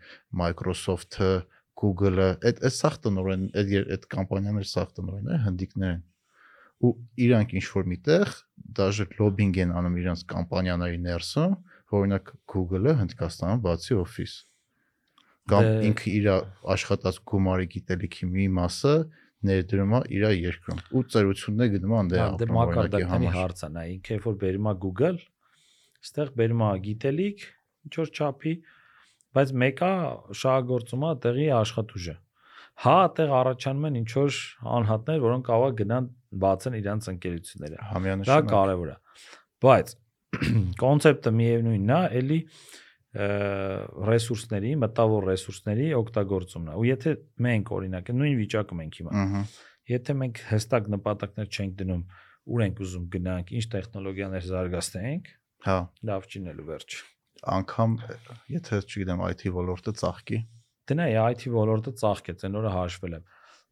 Microsoft-ը, Google-ը, այդ այդ սախ տնօրեն, այդ այդ կամպանիաներ սախ տնօրենները հնդիկներ են։ Ու իրանք ինչ որ միտեղ դաժե լոբինգ են անում իրանք կամպանիաների ներսում, օրինակ Google-ը Հնդկաստանում բացի օֆիս կամ Դե- ինքը իր աշխատած գումարի գիտելիքի մի մասը ներդրում է իր երկրում ու ծերություններ գնում են դե Հա, դե ապրում մակարդակների համար հարցը նա ինքը երբ որ բերում է Google, ստեղ բերում է գիտելիք, ինչ որ չափի, բայց մեկը շահագործում է տեղի աշխատուժը։ Հա, այդտեղ առաջանում են ինչ որ անհատներ, որոնք է գնան բացեն իրանց ընկերությունները։ Դա համյանշանակ կարևոր է։ Բայց կոնցեպտը միևնույնն է, էլի ռեսուրսների, մտավոր ռեսուրսների օգտագործումն է։ Ու եթե մենք օրինակ նույն վիճակում ենք հիմա, Ահա եթե մենք հստակ նպատակներ չենք դնում, ուր ենք ուզում գնանք, ինչ տեխնոլոգիաներ զարգացնենք, հա լավ չինելու վերջ։ անգամ եթե չգիտեմ IT ոլորտը ծաղկի Դնա է IT ոլորտը ծաղկեց, այն օրը հաշվել եմ։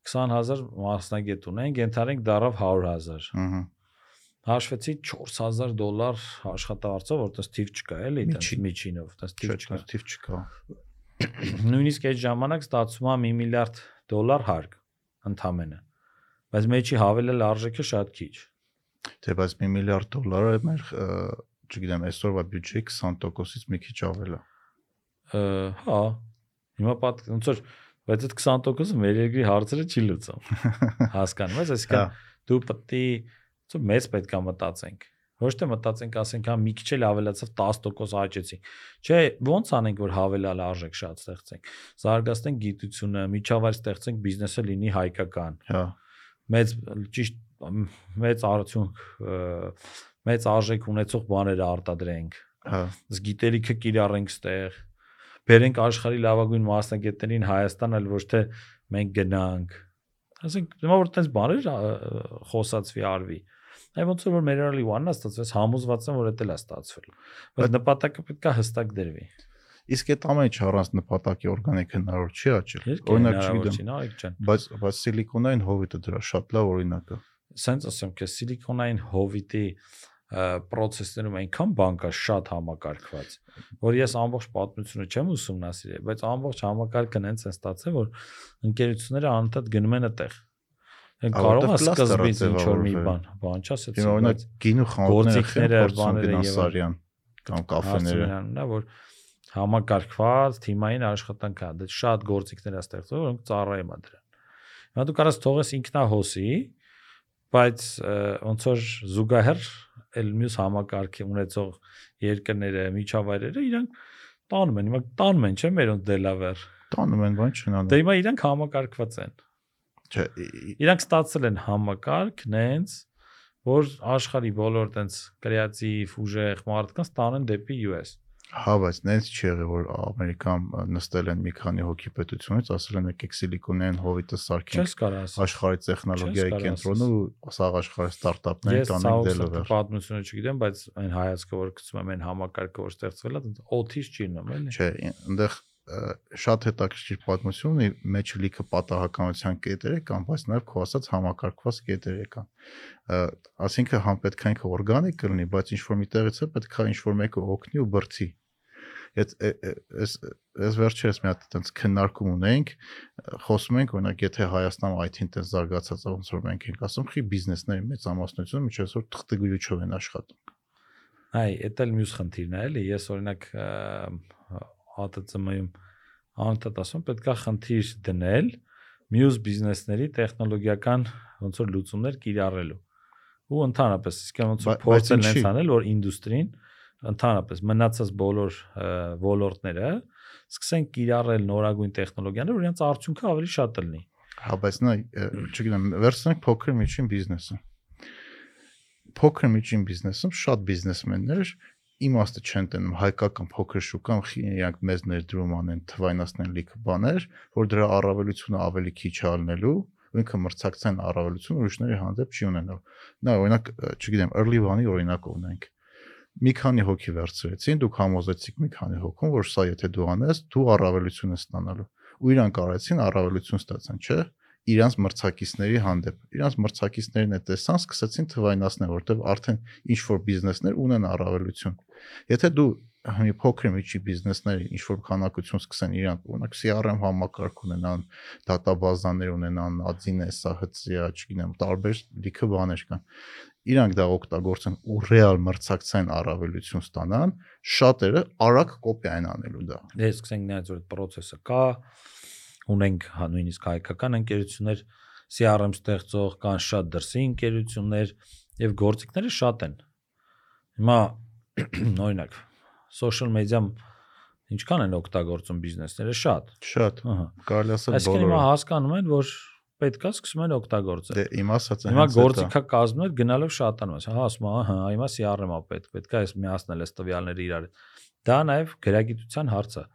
20000 մասնագետ ունենք, ենթարենք դարավ 100000։ ըհը Հաշվեցի 4000 դոլար աշխատավարձով, որտես թիվ չկա, էլի, Միջին։ միջինով, տես թիվ չկա։ չկա չկա Նույնիսկ այդ ժամանակ ստացվում է 1 միլիարդ դոլար հարկ ընդամենը։ Բայց մեջի հավելել արժեքը շատ քիչ։ Դե բայց 1 միլիարդ դոլարը մեր չգիտեմ այսօրվա բյուջեի 20%-ից մի քիչ ավել է։ Հա։ Հիմա պատ ոնց որ բայց այդ 20%-ը մեր երկրի հարցերը չի լուծում։ Հասկանում ես, Հա, այսինքն դու պետք է որ մեծ պետք է մտածենք։ Ոչ թե մտածենք, ասենք, հա մի քիչ էլ ավելացավ 10% աճեցինք։ Չէ, ոնց անենք, որ հավելալ արժեք շատ ստեղծենք։ Զարգացնենք գիտությունը, միջավայր ստեղծենք, բիզնեսը լինի հայկական։ Հա մեծ ճիշտ մեծ արդյունք մեծ արժեք ունեցող բաներ արտադրենք հա ըստ գիտելիքը կիրառենք ստեղ բերենք աշխարհի լավագույն մասնագետներին Հայաստան այլ ոչ թե մենք գնանք ասենք հիմա որ տես բաներ խոսածվի արվի Այ ոնց որ մեր early one-ը ստացվեց, համոզված եմ, որ դա էլ է ստացվել։ Բայց նպատակը պետք է հստակ դրվի։ Իսկ այդ ամենը չառանց նպատակի օրգանիկ հնարավոր չի աճել։ Օրինակ չգիտեմ, բայց բայց սիլիկոնային հովիտը դրա շատ լավ օրինակ է։ Սենց ասեմ, că սիլիկոնային հովիտի process-ներում այնքան բան կա շատ համակարգված, որ ես ամբողջ պատմությունը չեմ ուսումնասիրել, բայց ամբողջ համակարգը հենց է ստացել, որ ընկերությունները անընդհատ գնում են այդտեղ։ Են կարող է սկզբից ինչ որ մի բան, բան չասեցի, Հիմա օրինակ գինու խանութները, բաները եւ Սարյան կամ կաֆեները։ Հարցումյանն է, որ համակարգված թիմային աշխատանք է, դա շատ գործիքներ է ստեղծվել, որոնք ծառայում է դրան։ Հիմա դու կարաս թողես ինքնահոսի, բայց ոնց որ զուգահեռ էլ մյուս համակարգի ունեցող երկրները, միջավայրերը իրանք տանում են, հիմա տանում են, չէ՞ մերոնց Դելավեր։ Տանում են բան չնան։ Դե հիմա իրանք համակարգված են։ Չէ, Իրանք ստացել են համակարգ նենց որ աշխարհի բոլոր տենց կրեատիվ ուժեղ մարդկանց տանեն դեպի US։ հա, բայց նենց չի եղել, որ Ամերիկան նստել են մի քանի հոգի պետությունից, ասել են եկեք սիլիկոնային հովիտը սարքենք աշխարհի տեխնոլոգիայի կենտրոնը ու սաղ աշխարհի ստարտափների Ես տանենք ցավոք դելվեր։ պատմությունը չգիտեմ, բայց այն հայացքը որ գցում եմ այն համակարգը որ ստեղծվել է, օթից չի նում էլի։ Չէ, այնտեղ շատ հետաքրքիր պատմություն ունի, մեջ լիքը պատահականության կետեր կան, բայց նաև քո ասած համակարգված կետեր կան։ Ը, Այսինքն համ պետք է ինքը օրգանիկ կլինի, բայց ինչ որ մի տեղից է պետք է ինչ որ մեկը օգնի ու բրցի։ Այդ այս այս վերջերս մի հատ այդպես քննարկում ունենք, խոսում ենք օրինակ եթե Հայաստանը IT-ին այդպես զարգացած ոնց որ մենք ենք ասում, խի բիզնեսների մեծամասնությունը միջև այսօր թղթգույչով են աշխատում։ Այ, դա էլ մյուս խնդիրն է, էլի։ Ես օրինակ ԱՏՑՄ-ում անընդհատ ասում պետքա խնդիր դնել մյուս բիզնեսների տեխնոլոգիական ոնց որ լուծումներ կիրառելու։ Ու ընդհանրապես, իսկ ոնց որ փորձել են անել, որ ինդուստրին ընդհանրապես մնացած բոլոր ոլորտները սկսեն կիրառել նորագույն տեխնոլոգիաներ, որ իրենց արդյունքը ավելի շատ լինի։ Հա, բայց նա չգիտեմ, վերցնենք փոքր միջին բիզնեսը։ Փոքր միջին բիզնեսում շատ բիզնեսմեններ իմաստը չեն տենում հայկական փոքր շուկան իրանք մեծ ներդրում անեն, թվայնացնեն լիքը բաներ, որ դրա առավելությունը ավելի քիչ ալնելու, ու ինքը մրցակցային առավելություն ուրիշների հանդեպ չի ունենալ։ Նա օրինակ, չգիտեմ, early one-ի օրինակ ունենք։ Մի քանի հոգի վերցրեցին, դուք համոզեցիք մի քանի հոգուն, որ սա եթե դու անես, դու առավելություն ես ստանալու։ Ու իրանք արեցին առավելություն ստացան, չէ՞ իրանց մրցակիցների հանդեպ։ Իրանց մրցակիցներն է տեսան, սկսեցին թվայնացնել, որտեղ արդեն ինչ որ բիզնեսներ ունեն առավելություն։ Եթե դու մի փոքր միջի բիզնեսների ինչ որ քանակություն սկսեն իրանք, օրինակ CRM համակարգ ունենան, դատաբազաներ ունենան, admin-ը, SHC-ը, չգիտեմ, տարբեր լիքը բաներ կան։ Իրանք դա օգտագործեն ու ռեալ մրցակցային առավելություն ստանան, շատերը արագ կոպիա են անելու դա։ Դե սկսենք նայած որ այդ process-ը կա, ունենք հա նույնիսկ հայկական ընկերություններ CRM ստեղծող, կան շատ դրսի ընկերություններ եւ գործիքները շատ են։ Հիմա օրինակ social media-ում ինչքան են օգտագործում բիզնեսները շատ։ Շատ, Ահա։ կարելի ասել Այսինքն հիմա բոլորը։ հասկանում են, որ պետքա սկսում են օգտագործել։ Դե իմ Հիմա հենց դա է։ գործիքա կազմներ գնալով շատանում ես։ Հա, ասում ահա, հիմա CRM-ա պետք, պետքա այս միացնել այս տվյալները իրար։ Դա նաև գրագիտության հարց է,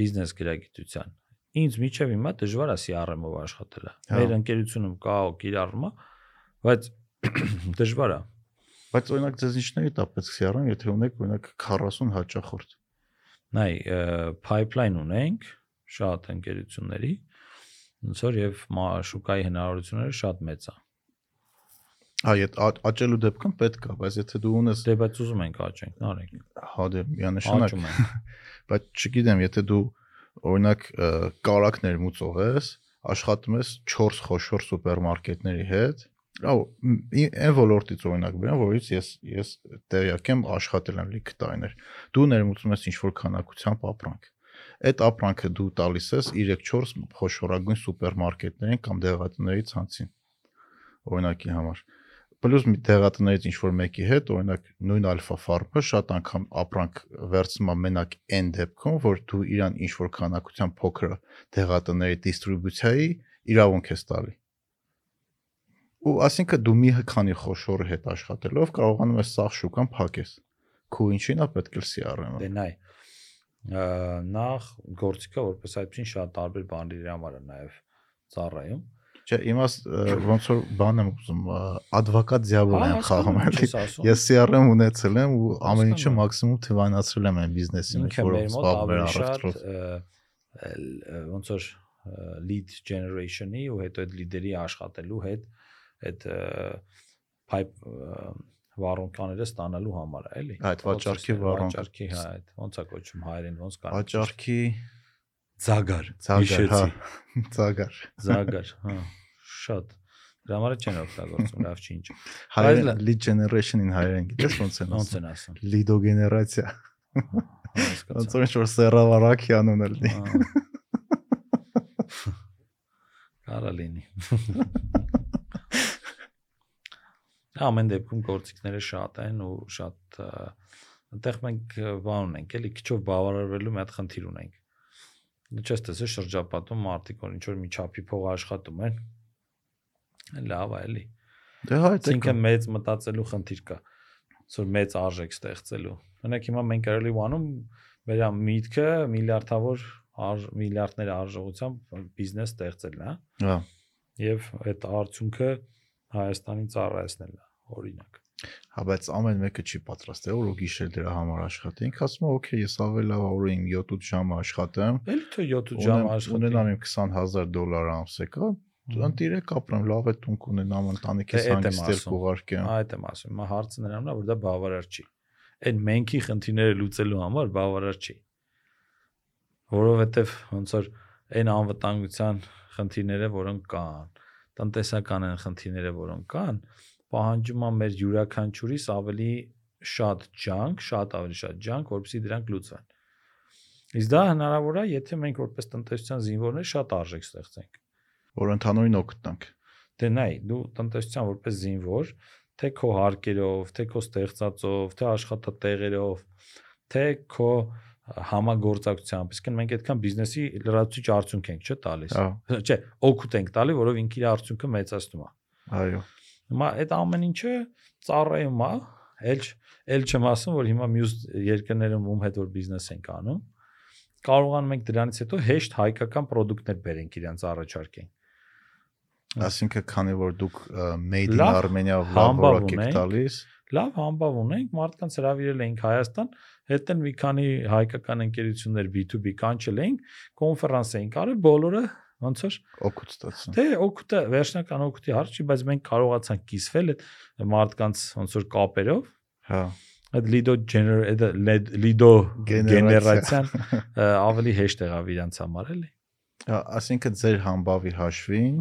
բիզնես գրագիտության։ Ինձ միջև հիմա դժվար է CRM-ով աշխատելը։ Հա։ Մեր ընկերությունում կա է, բայց դժվար է։ Բայց օրինակ ձեզ ինչների տա պետք CRM, եթե ունեք օրինակ 40 հաճախորդ։ Նայ, pipeline ունենք շատ ընկերությունների, ոնց որ եւ շուկայի հնարավորությունները շատ մեծ է։ Հա, այդ աճելու դեպքում պետք է, բայց եթե դու ունես Դե բայց ուզում ենք աճենք, նարենք։ հա դե միանշանակ, բայց չգիտեմ, եթե դու օրինակ ը, կարակներ մուծող ես, աշխատում ես 4 խոշոր սուպերմարկետների հետ, լավ, այն ոլորտից օրինակ բերեմ, որից ես ես տեղյակ եմ աշխատել եմ լիքը տարիներ։ Դու ներմուծում ես ինչ-որ քանակությամբ ապրանք։ Այդ ապրանքը դու տալիս ես 3-4 խոշորագույն սուպերմարկետներին կամ դեղատների ցանցին։ Օրինակի համար պլյուս մի տեղատներից ինչ որ մեկի հետ, օրինակ նույն ալֆա ֆարմը շատ անգամ ապրանք վերցնում է մենակ այն դեպքում, որ դու իրան ինչ որ քանակության փոքր տեղատների դիստրիբյուցիայի իրավունք ես տալի։ Ու ասինքն դու մի քանի խոշորը հետ աշխատելով կարողանում ես սաղ շուկան փակես։ Քու ինչին է պետք է CRM-ը։ Դե նայ նախ գործիքը որպես այդպեսին շատ տարբեր բաների համար է նաև ծառայում Չէ, իմաս ոնց որ բան եմ ուզում, advocat դիաբոլ եմ խաղում էլի։ Ես CRM ունեցել եմ ու ամեն ինչը մաքսիմում թվայնացրել եմ այն բիզնեսի մեջ, ինքը որով ը, ը, ոնց որ lead generation-ի ու հետո այդ լիդերի աշխատելու հետ այդ pipe ը, վառոնկաները ստանալու համար է, էլի։ Այդ վաճառքի վառոնք։ Վաճառքի, հա, այդ ոնց է կոչում հայերեն, ոնց կա։ Վաճառքի Զագար։ ցագար, հա, ցագար։ Զագար, հա։ Շատ։ Դրա համար չեն օգտագործում, լավ չի ինչ։ Հայերեն lead generation-ին հայերեն գիտես ոնց են Ոնց ասում։ են ասում։ գեներացիա։ Հա, Ոնց որ ինչ-որ սերավարակի անուն էլ դի։ Ա, Կարա լինի։ Ամեն դեպքում գործիքները շատ են ու շատ այնտեղ մենք բան ունենք, էլի քիչով բավարարվելու մի հատ խնդիր ունենք։ Դու չես տեսել շրջապատում մարդիկ որ ինչ որ մի չափի փող աշխատում են։ Լավ է, էլի։ Դե հա, դա Ինքը մեծ մտածելու խնդիր կա։ Որ մեծ արժեք ստեղծելու։ Օրինակ հիմա մենք կարելի ուանում մեր միտքը միլիարդավոր արժ միլիարդների արժողությամբ բիզնես ստեղծելն է, հա։ հա։ եւ այդ արդյունքը Հայաստանի ծառայեցնելն է, օրինակ։ Հա, բայց ամեն մեկը չի պատրաստ է որ գիշեր դրա համար աշխատի։ Ինքը ասում է, օքեյ, ես ավելի լավ որ իմ 7-8 ժամ աշխատեմ, Էլի թե 7 ժամ աշխատի։ ունենամ իմ 20000 դոլար ամսեկա, ընտիրեք ապրեմ, լավ է տունք ունենամ, ընտանիքիս Դե, հանգստեր կուղարկեմ։ Այդ եմ ասում, հիմա հարցը նրանն է, որ դա բավարար չի։ Այդ մենքի խնդիրները լուծելու համար բավարար չի։ Որովհետև ոնց որ այն անվտանգության խնդիրները, որոնք կան, տնտեսական են խնդիրները, որոնք կան, պահանջում է մեր յուրաքանչյուրիս ավելի շատ ջանք, շատ ավելի շատ ջանք, որպեսզի դրանք լուծվեն։ Իսկ դա հնարավոր է, եթե մենք որպես տնտեսության զինվորներ շատ արժեք ստեղծենք։ որ ընդհանուրին օգտանք։ Դե նայ, դու տնտեսության որպես զինվոր, թե քո հարկերով, թե քո ստեղծածով, թե աշխատատեղերով, թե քո համագործակցությամբ, իսկ մենք այդքան բիզնեսի լրացուցիչ արդյունք ենք չէ տալիս։ Չէ, օգուտ ենք տալի, որով ինքը իր արդյունքը մեծացնում է։ այո։ Հիմա այդ ամեն ինչը ծառայում է, չ- ել չեմ ասում, որ հիմա մյուս երկրներում ում հետ որ բիզնես ենք անում, կարողանում ենք դրանից հետո հեշտ հայկական ապրանքներ բերենք իրանց առաջարկենք։ Այսինքն քանի որ դուք made in Armenia լավ համբավ որակ եք տալիս, լավ համբավ ունենք, մարդկանց հravirել էինք Հայաստան, հետեն մի քանի հայկական ընկերություններ B2B կանչել էինք, կոնֆերանս էինք արել, բոլորը ոնց որ օգուտ ստացան։ թե օգուտը վերջնական օգուտի հարց չի, բայց մենք կարողացանք կիսվել այդ մարդկանց ոնց որ կապերով, Հա, այդ լիդո gener այդ լիդո Գեներացիա։ գեներացիան ավելի հեշտ եղավ իրանց համար էլի։ հա, այսինքն ձեր համբավի հաշվին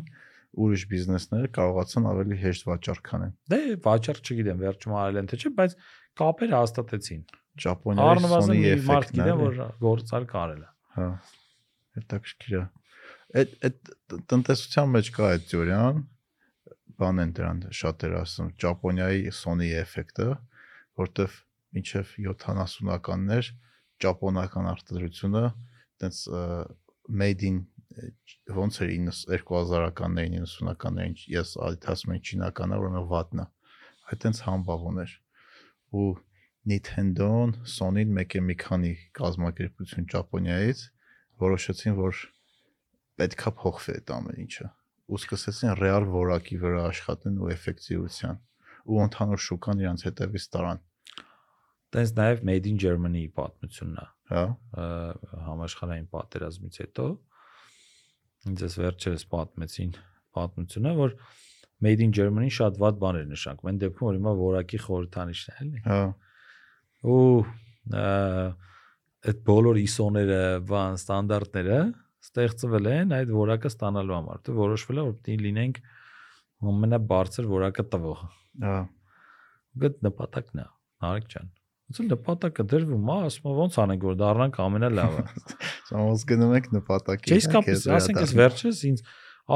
ուրիշ բիզնեսները կարողացան ավելի հեշտ վաճառք անեն։ Դե վաճառ չգիտեմ, վերջում արել են թե չէ, բայց կապերը հաստատեցին։ Ճապոնիայի Sony էֆեկտն է։ որ գործալ կարել է։ Հա։ Հետաքրքիր է։ Այդ այդ տնտեսության մեջ կա այդ թեորիան, բան են դրան շատերը ասում, Ճապոնիայի Sony էֆեկտը, որտեվ մինչև 70-ականներ ճապոնական արտադրությունը տենց made in ոնց էր 90 2000-ականներին 90-ականներին ես այդ ասում եմ չինականա, ուրեմն վատնա։ Այդ տենց համբավ ուներ։ Ու Nintendo-ն, Sony-ն մեկ է մի քանի կազմակերպություն Ճապոնիայից որոշեցին, որ պետքա փոխվի այդ ամեն ինչը ու սկսեցին ռեալ որակի վրա աշխատեն ու էֆեկտիվության ու ընդհանուր շուկան իրանց հետևից տարան Տենց նաև Made in Germany-ի պատմությունն է հա համաշխարհային պատերազմից հետո ինձ էս վերջերս պատմեցին պատմությունը, որ Made in Germany շատ ված բաներ նշանք։ Մեն դեպքում որ հիմա որակի խորհրդանիշն է, էլի։ հա Ու այդ բոլոր ISO-ները, բան ստանդարտները ստեղծվել են այդ որակը ստանալու համար։ Դե որոշվել է որ պետք է լինենք ամենաբարձր որակը տվող։ հա Գտ նպատակն է, Նարեկ ջան։ Ոնց էլ նպատակը դրվում է, ասում ոնց անենք որ դառնանք ամենալավը։ Սամոս գնում եք նպատակի Չէ, իսկապես, ասենք այս վերջերս ինձ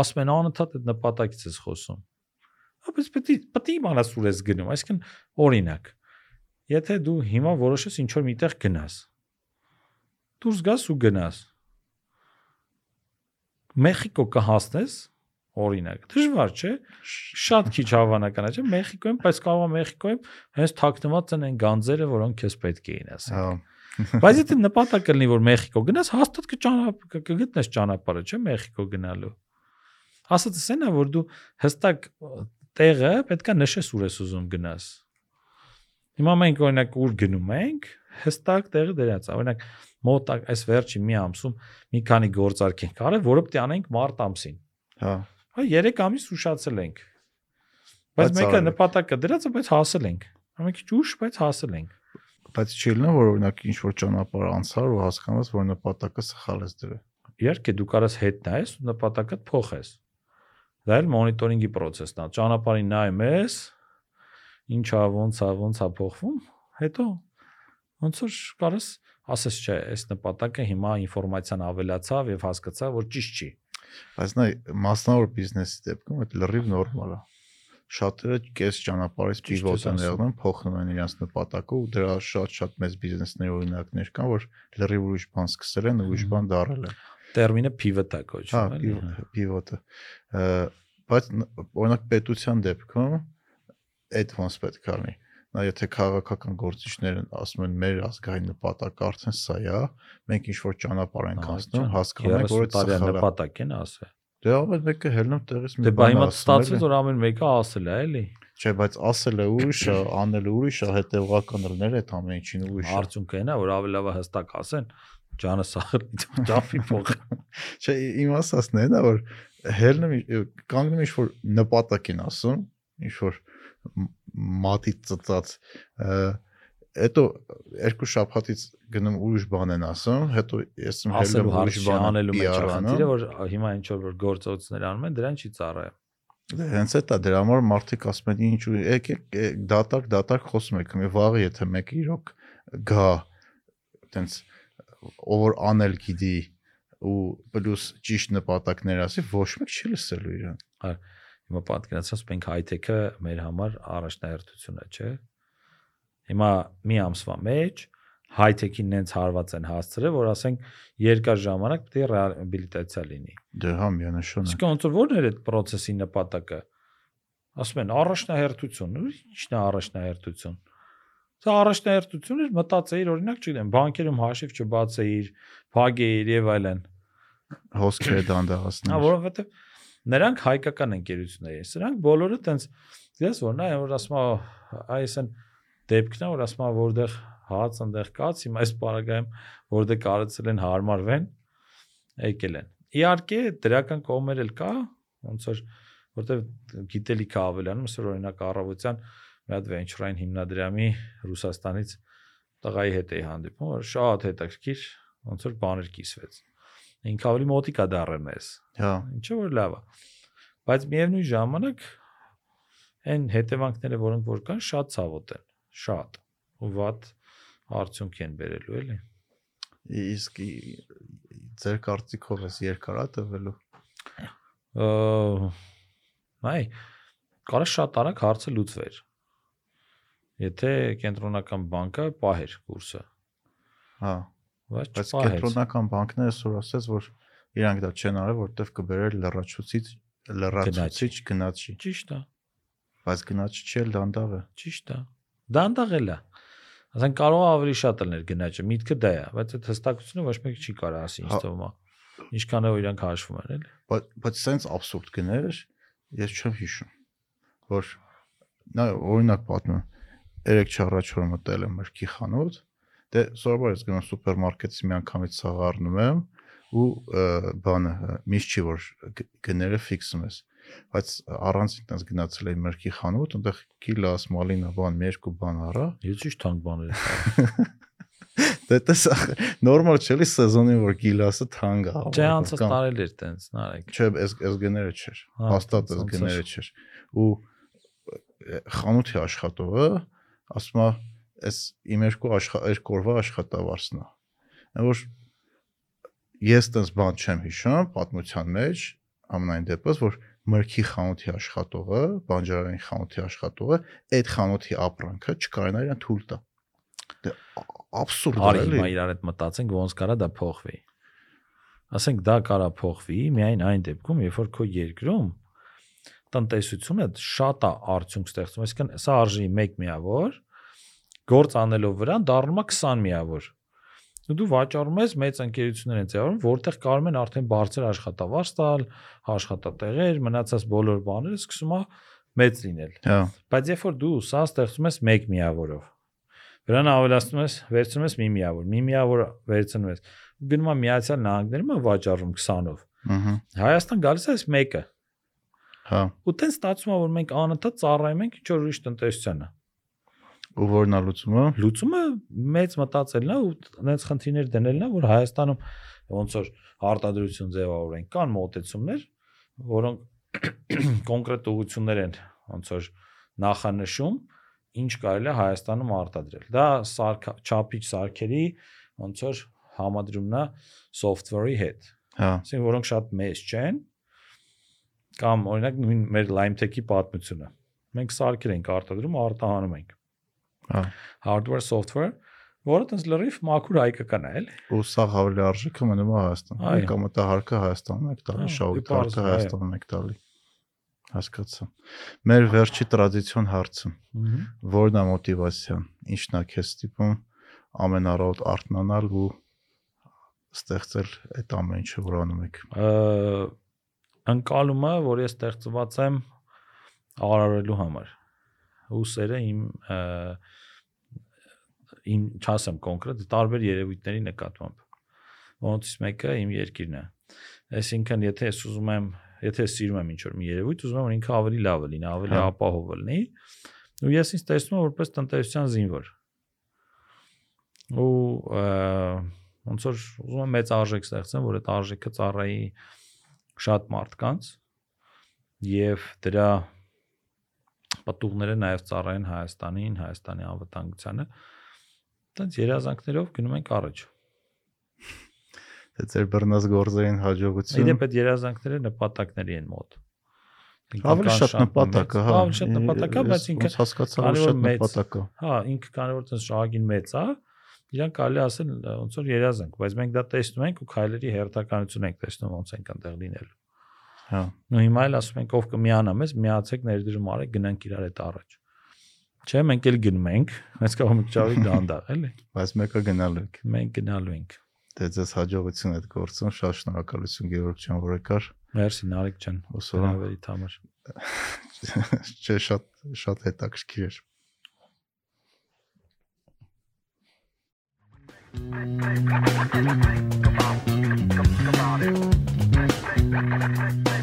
ասում են անընդհատ այդ նպատակից ես խոսում։ Բայց պետք է պետք է իմանաս ուր ես գնում, այսինքն օրինակ։ Եթե դու հիմա որոշես ինչ որ միտեղ գնաս, դուրս գաս ու գնաս։ Մեխիկո կհասնես, օրինակ։ Դժվար չէ։ Շատ քիչ հավանական է, չէ՞։ Մեխիկոյում, բայց կարող է Մեխիկոյում հենց թաքնված են այն գանձերը, որոնք քեզ պետք էին ասել։ հա Բայց եթե նպատակը լինի որ Մեխիկո գնաս, հաստատ կճանապ կգտնես ճանապարհը, չէ՞ Մեխիկո գնալու։ այն է որ դու հստակ տեղը պետքա նշես ուր ես ուզում գնաս հիմա մենք օրինակ ուր գնում ենք հստակ տեղը դրած օրինակ մոտ այս վերջի մի ամսում մի քանի գործարք ենք արել որը պետք է անենք մարտ ամսին Հա։ հա 3 ամիս ուշացել ենք բայց մեկը նպատակը դրած է բայց հասել ենք ամեն քիչ ուշ բայց հասել ենք Բայց չի լինի որ օրինակ ինչ որ ճանապարհ անցար ու հասկանաս որ նպատակը սխալ ես դրել։ իհարկե դու կարաս հետ նայես ու նպատակը փոխես դա էլ մոնիտորինգի process-ն է ճանապարհին նայում ես ինչա ոնց է ոնց է փոխվում հետո ոնց որ կարաս ասես չէ այս նպատակը հիմա ինֆորմացիան ավելացավ եւ հասկացա որ ճիշտ չի Բայց նայ մասնավոր բիզնեսի դեպքում այդ լրիվ նորմալ է։ Շատերը կես ճանապարհից պիվոտ են եղնում, փոխում են իրենց նպատակը ու դրա շատ-շատ մեծ բիզնեսների օրինակներ կան, որ լրիվ ուրիշ բան սկսել են, ուրիշ Մհմ։ բան դարել են։ տերմինը pivot է Հա, կոչվում էլի հա։ պիվոտը։ Բայց օրինակ պետության դեպքում այդ ոնց պետք է լինի։ Նա եթե քաղաքական գործիչներն ասում են մեր ազգային նպատակը արդեն սա է, մենք ինչ որ ճանապարհ ենք անցնում, հասկանում ենք, որ 30 տարյա այդ սխալ է։ նպատակ են ասել Դե ամեն մեկը հելնում տեղից մի դե բա բան հիմա ասում, ստացվեց էլի։ որ ամեն մեկը ասել է էլի Չէ, բայց ասելը ուրիշ է, անելը ուրիշ է, հետևողական լինել այդ ամեն ինչին ուրիշ է։ արդյունքը այն է որ ավելի լավ է հստակ ասեն ջանը սա ճաֆի փող Չէ, իմ ասածն է, նա որ հելնում կանգնում ինչ որ նպատակ են ասում, ինչ որ մատի ծծած հետո երկու շաբաթից գնում ուրիշ բան են ասում, հետո ես հելնում հարց ուրիշ բան անելու մեջ խնդիրը որ հիմա ինչ որ գործողություններ անում են դրան չի ծառայ Դե հենց այդ է դրա համար մարդիկ ասում են ինչ ու եկեք է, դատարկ դատարկ խոսում եք, մի վաղը եթե մեկը իրոք գա տենց ով որ անել գիտի ու պլյուս ճիշտ նպատակներ ասի, ոչ մեկ չի լսելու իրան։ հիմա պատկերացրած մենք high-tech-ը մեր համար առաջնահերթություն է չէ հիմա մի ամսվա մեջ high-tech-ին նենց հարված են հասցրել որ ասենք երկար ժամանակ պետք է ռեաբիլիտացիա լինի Դե հա միանշան է։ Իսկ ոնց որ ո՞րն էր այդ process-ի նպատակը։ Ասում են առաջնահերթություն։ ու Ի՞նչն է առաջնահերթություն։ Սա առաջնահերթություն էր մտածեիր օրինակ, չգիտեմ, բանկերում հաշիվ չբացեիր, փագեիր եւ այլն։ Հոսքերը Հա, դանդաղացնել։ որովհետեւ նրանք հայկական ընկերություններ են։ Սրանք բոլորը տենց ես որ նա որ ասում այս են դեպքն է որ ասում որտեղ հաց այնտեղ կաց, հիմա այս պարագայում որտեղ կարծել են հարմարվեն, եկել են։ Իհարկե դրական կողմեր էլ կա, ոնց որ որտեվ գիտելիքը ավելանում, այսօր օրինակ առավոտյան մի հատ venture-ային հիմնադրամի Ռուսաստանից տղայի հետ էի հանդիպում, որ շատ հետաքրքիր ոնց որ բաներ կիսվեց։ Ինքը ավելի մոտիկ է դառել մեզ։ Հա, Ինչը որ լավ է։ Բայց միևնույն ժամանակ այն հետևանքները, որոնք որ կան, շատ ցավոտ են, շատ ու վատ արդյունք են բերելու էլի։ իսկ ձեր կարծիքով էս երկարա տվելու։ Այ կարա շատ արագ հարցը լուծվեր։ Եթե կենտրոնական բանկը պահեր կուրսը, Հա, բայց կենտրոնական բանկները այսօր ասած, որ իրանք դա չեն արել, որտեվ կբերեր լրացուցիչ լրացուցիչ գնացի։ Ճիշտ է, Բայց գնացի չի էլ դանդաղ է։ ճիշտ է։ Դանդաղել է։ Ասենք կարող ավելի շատ լինել գնաճը, միտքը դա է, բայց այդ հստակությունը ոչ մեկ չի կարող ասի, ինձ Հա։ թվում է։ Ինչքան է որ իրանք հաշվում են, էլի։ Բայց բայց սենց абսուրդ գներ ես չեմ հիշում որ նա օրինակ պատմում երեք չառաջ որ մտել եմ մրգի խանութ դե սովորաբար ես գնում սուպերմարկետից մի անգամից սաղ առնում եմ ու բանը միշտ չի որ գները ֆիքսում ես բայց առանց ինքնս գնացել եմ մրգի խանութ այնտեղ կիլաս մալինա բան մի երկու բան առա Ես ճիշտ թանկ բաներ եմ։ դե տես նորմալ չէ լի սեզոնին որ գիլասը թանկ է Չէ, անցած տարել էր տենց, նարեկ։ Չէ, այս այս գները չէր։ Հա, Հաստատ որ։ գները չէր։ Ու խանութի աշխատողը ասում է, այս իմ երկու երկու օրվա աշխատավարձն է։ Այն որ ես տես բան չեմ հիշում պատմության մեջ ամենայն դեպս որ մրգի խանութի աշխատողը, բանջարային խանութի աշխատողը այդ խանութի ապրանքը չկարողանա իրեն թույլ տա։ Դե абսուրդ է, Արի էլի։ հիմա իրար հետ մտածենք ոնց կարա դա փոխվի։ Ասենք դա կարա փոխվի միայն այն դեպքում, երբ որ քո երկրում տնտեսությունը շատ է արդյունք ստեղծում, այսինքն սա արժի 1 միավոր, գործ անելով վրան դառնում է 20 միավոր։ ու դու վաճառում ես մեծ ընկերություններ են ձևավորում, որտեղ կարող են արդեն բարձր աշխատավարձ տալ, աշխատատեղեր, մնացած բոլոր բաները սկսում է մեծ լինել։ Հա, Բայց երբ որ դու սա ստեղծում ես մեկ միավորով, վրան ավելացնում ես, վերցնում ես մի միավոր, մի միավոր վերցնում ես, ու գնում ես Միացյալ Նահանգներում վաճառում 20-ով։ ըհը, Հայաստան գալիս է այս մեկը։ հա, Ու տենց ստացվում է, որ մենք անընդհատ ծառայում ենք ինչ որ ուրիշ տնտեսությանը։ ու որն է լուծումը։ Լուծումը մեծ մտածելն է ու այնց խնդիրներ դնելն է, որ Հայաստանում ոնց որ արտադրություն ձևավորեն, կան մոտեցումներ, որոնք կոնկրետ ուղություններ են ոնց որ նախանշում, ինչ կարելի է Հայաստանում արտադրել։ Դա սարք չափիչ սարքերի ոնց որ համադրումն է software-ի հետ։ Հա, Այսինքն որոնք շատ մեծ չեն կամ օրինակ նույն մեր Lime-Tech-ի պատմությունը։ Մենք սարքեր ենք արտադրում, արտահանում ենք հա։ hardware software, որը տես լրիվ մաքուր հայկական է, էլի։ Ու սա հավելի արժեքը մնում է Հայաստանում։ Կամ դա հարկը Հայաստանում եք տալի, պարզ հարկը Հայաստանում եք տալի։ Հասկացա։ Մեր վերջի տրադիցիոն հարցը։ Որն է մոտիվացիան։ Ինչն է քեզ ստիպում ամենառոտ արթնանալ ու ստեղծել այդ ամեն ինչը, որ անում եք։ Անկալումը, որ ես ստեղծված եմ արարելու համար։ Ուսերը իմ ա, իմ չասեմ կոնկրետ տարբեր երևույթների նկատմամբ։ Որոնցից մեկը իմ երկիրն է։ Այսինքն, եթե ես ուզում եմ, եթե սիրում եմ ինչ-որ մի երևույթ, ուզում եմ որ ինքը ավելի լավը լինի, ավելի Հա։ ապահովը լինի, ու ես ինձ տեսնում եմ որպես տնտեսության զինվոր։ Ու ոնց որ ուզում եմ մեծ արժեք ստեղծեմ, որ այդ արժեքը ծառայի շատ մարդկանց եւ դրա պատուղները նաև ծառայեն Հայաստանին, Հայաստանի անվտանգությանը։ Տենց երազանքներով գնում ենք առաջ։ Դա ձեր բռնած գործերին հաջողություն։ Իդեպ այդ երազանքները նպատակների են մոտ։ Ավելի շատ նպատակ է, հա։ Ավելի շատ նպատակ է, բայց ինքը հասկացա, որ շատ նպատակ է։ հա, ինքը քանի որ տես շահագին մեծ է, իրան կարելի ասել ոնց որ երազանք, բայց մենք դա տեսնում ենք ու քայլերի հերթականություն ենք տեսնում ոնց ենք այնտեղ լինելու։ Հա։ Ու հիմա էլ ասում ենք ով կմիանա մեզ, միացեք ներդրում արեք, գնանք իրար հետ առաջ։ Չէ, մենք էլ գնում ենք, հենց կարող ենք ճավի դանդաղ, էլի։ Բայց մեկը գնալու եք։ Մենք գնալու ենք։ Դե ձեզ հաջողություն այդ գործում, շատ շնորհակալություն Գևորգ ջան, որ եկար։ Մերսի Նարեկ ջան, Ուսորա հրավերի համար։ չէ շատ շատ հետաքրքիր էր։ Just think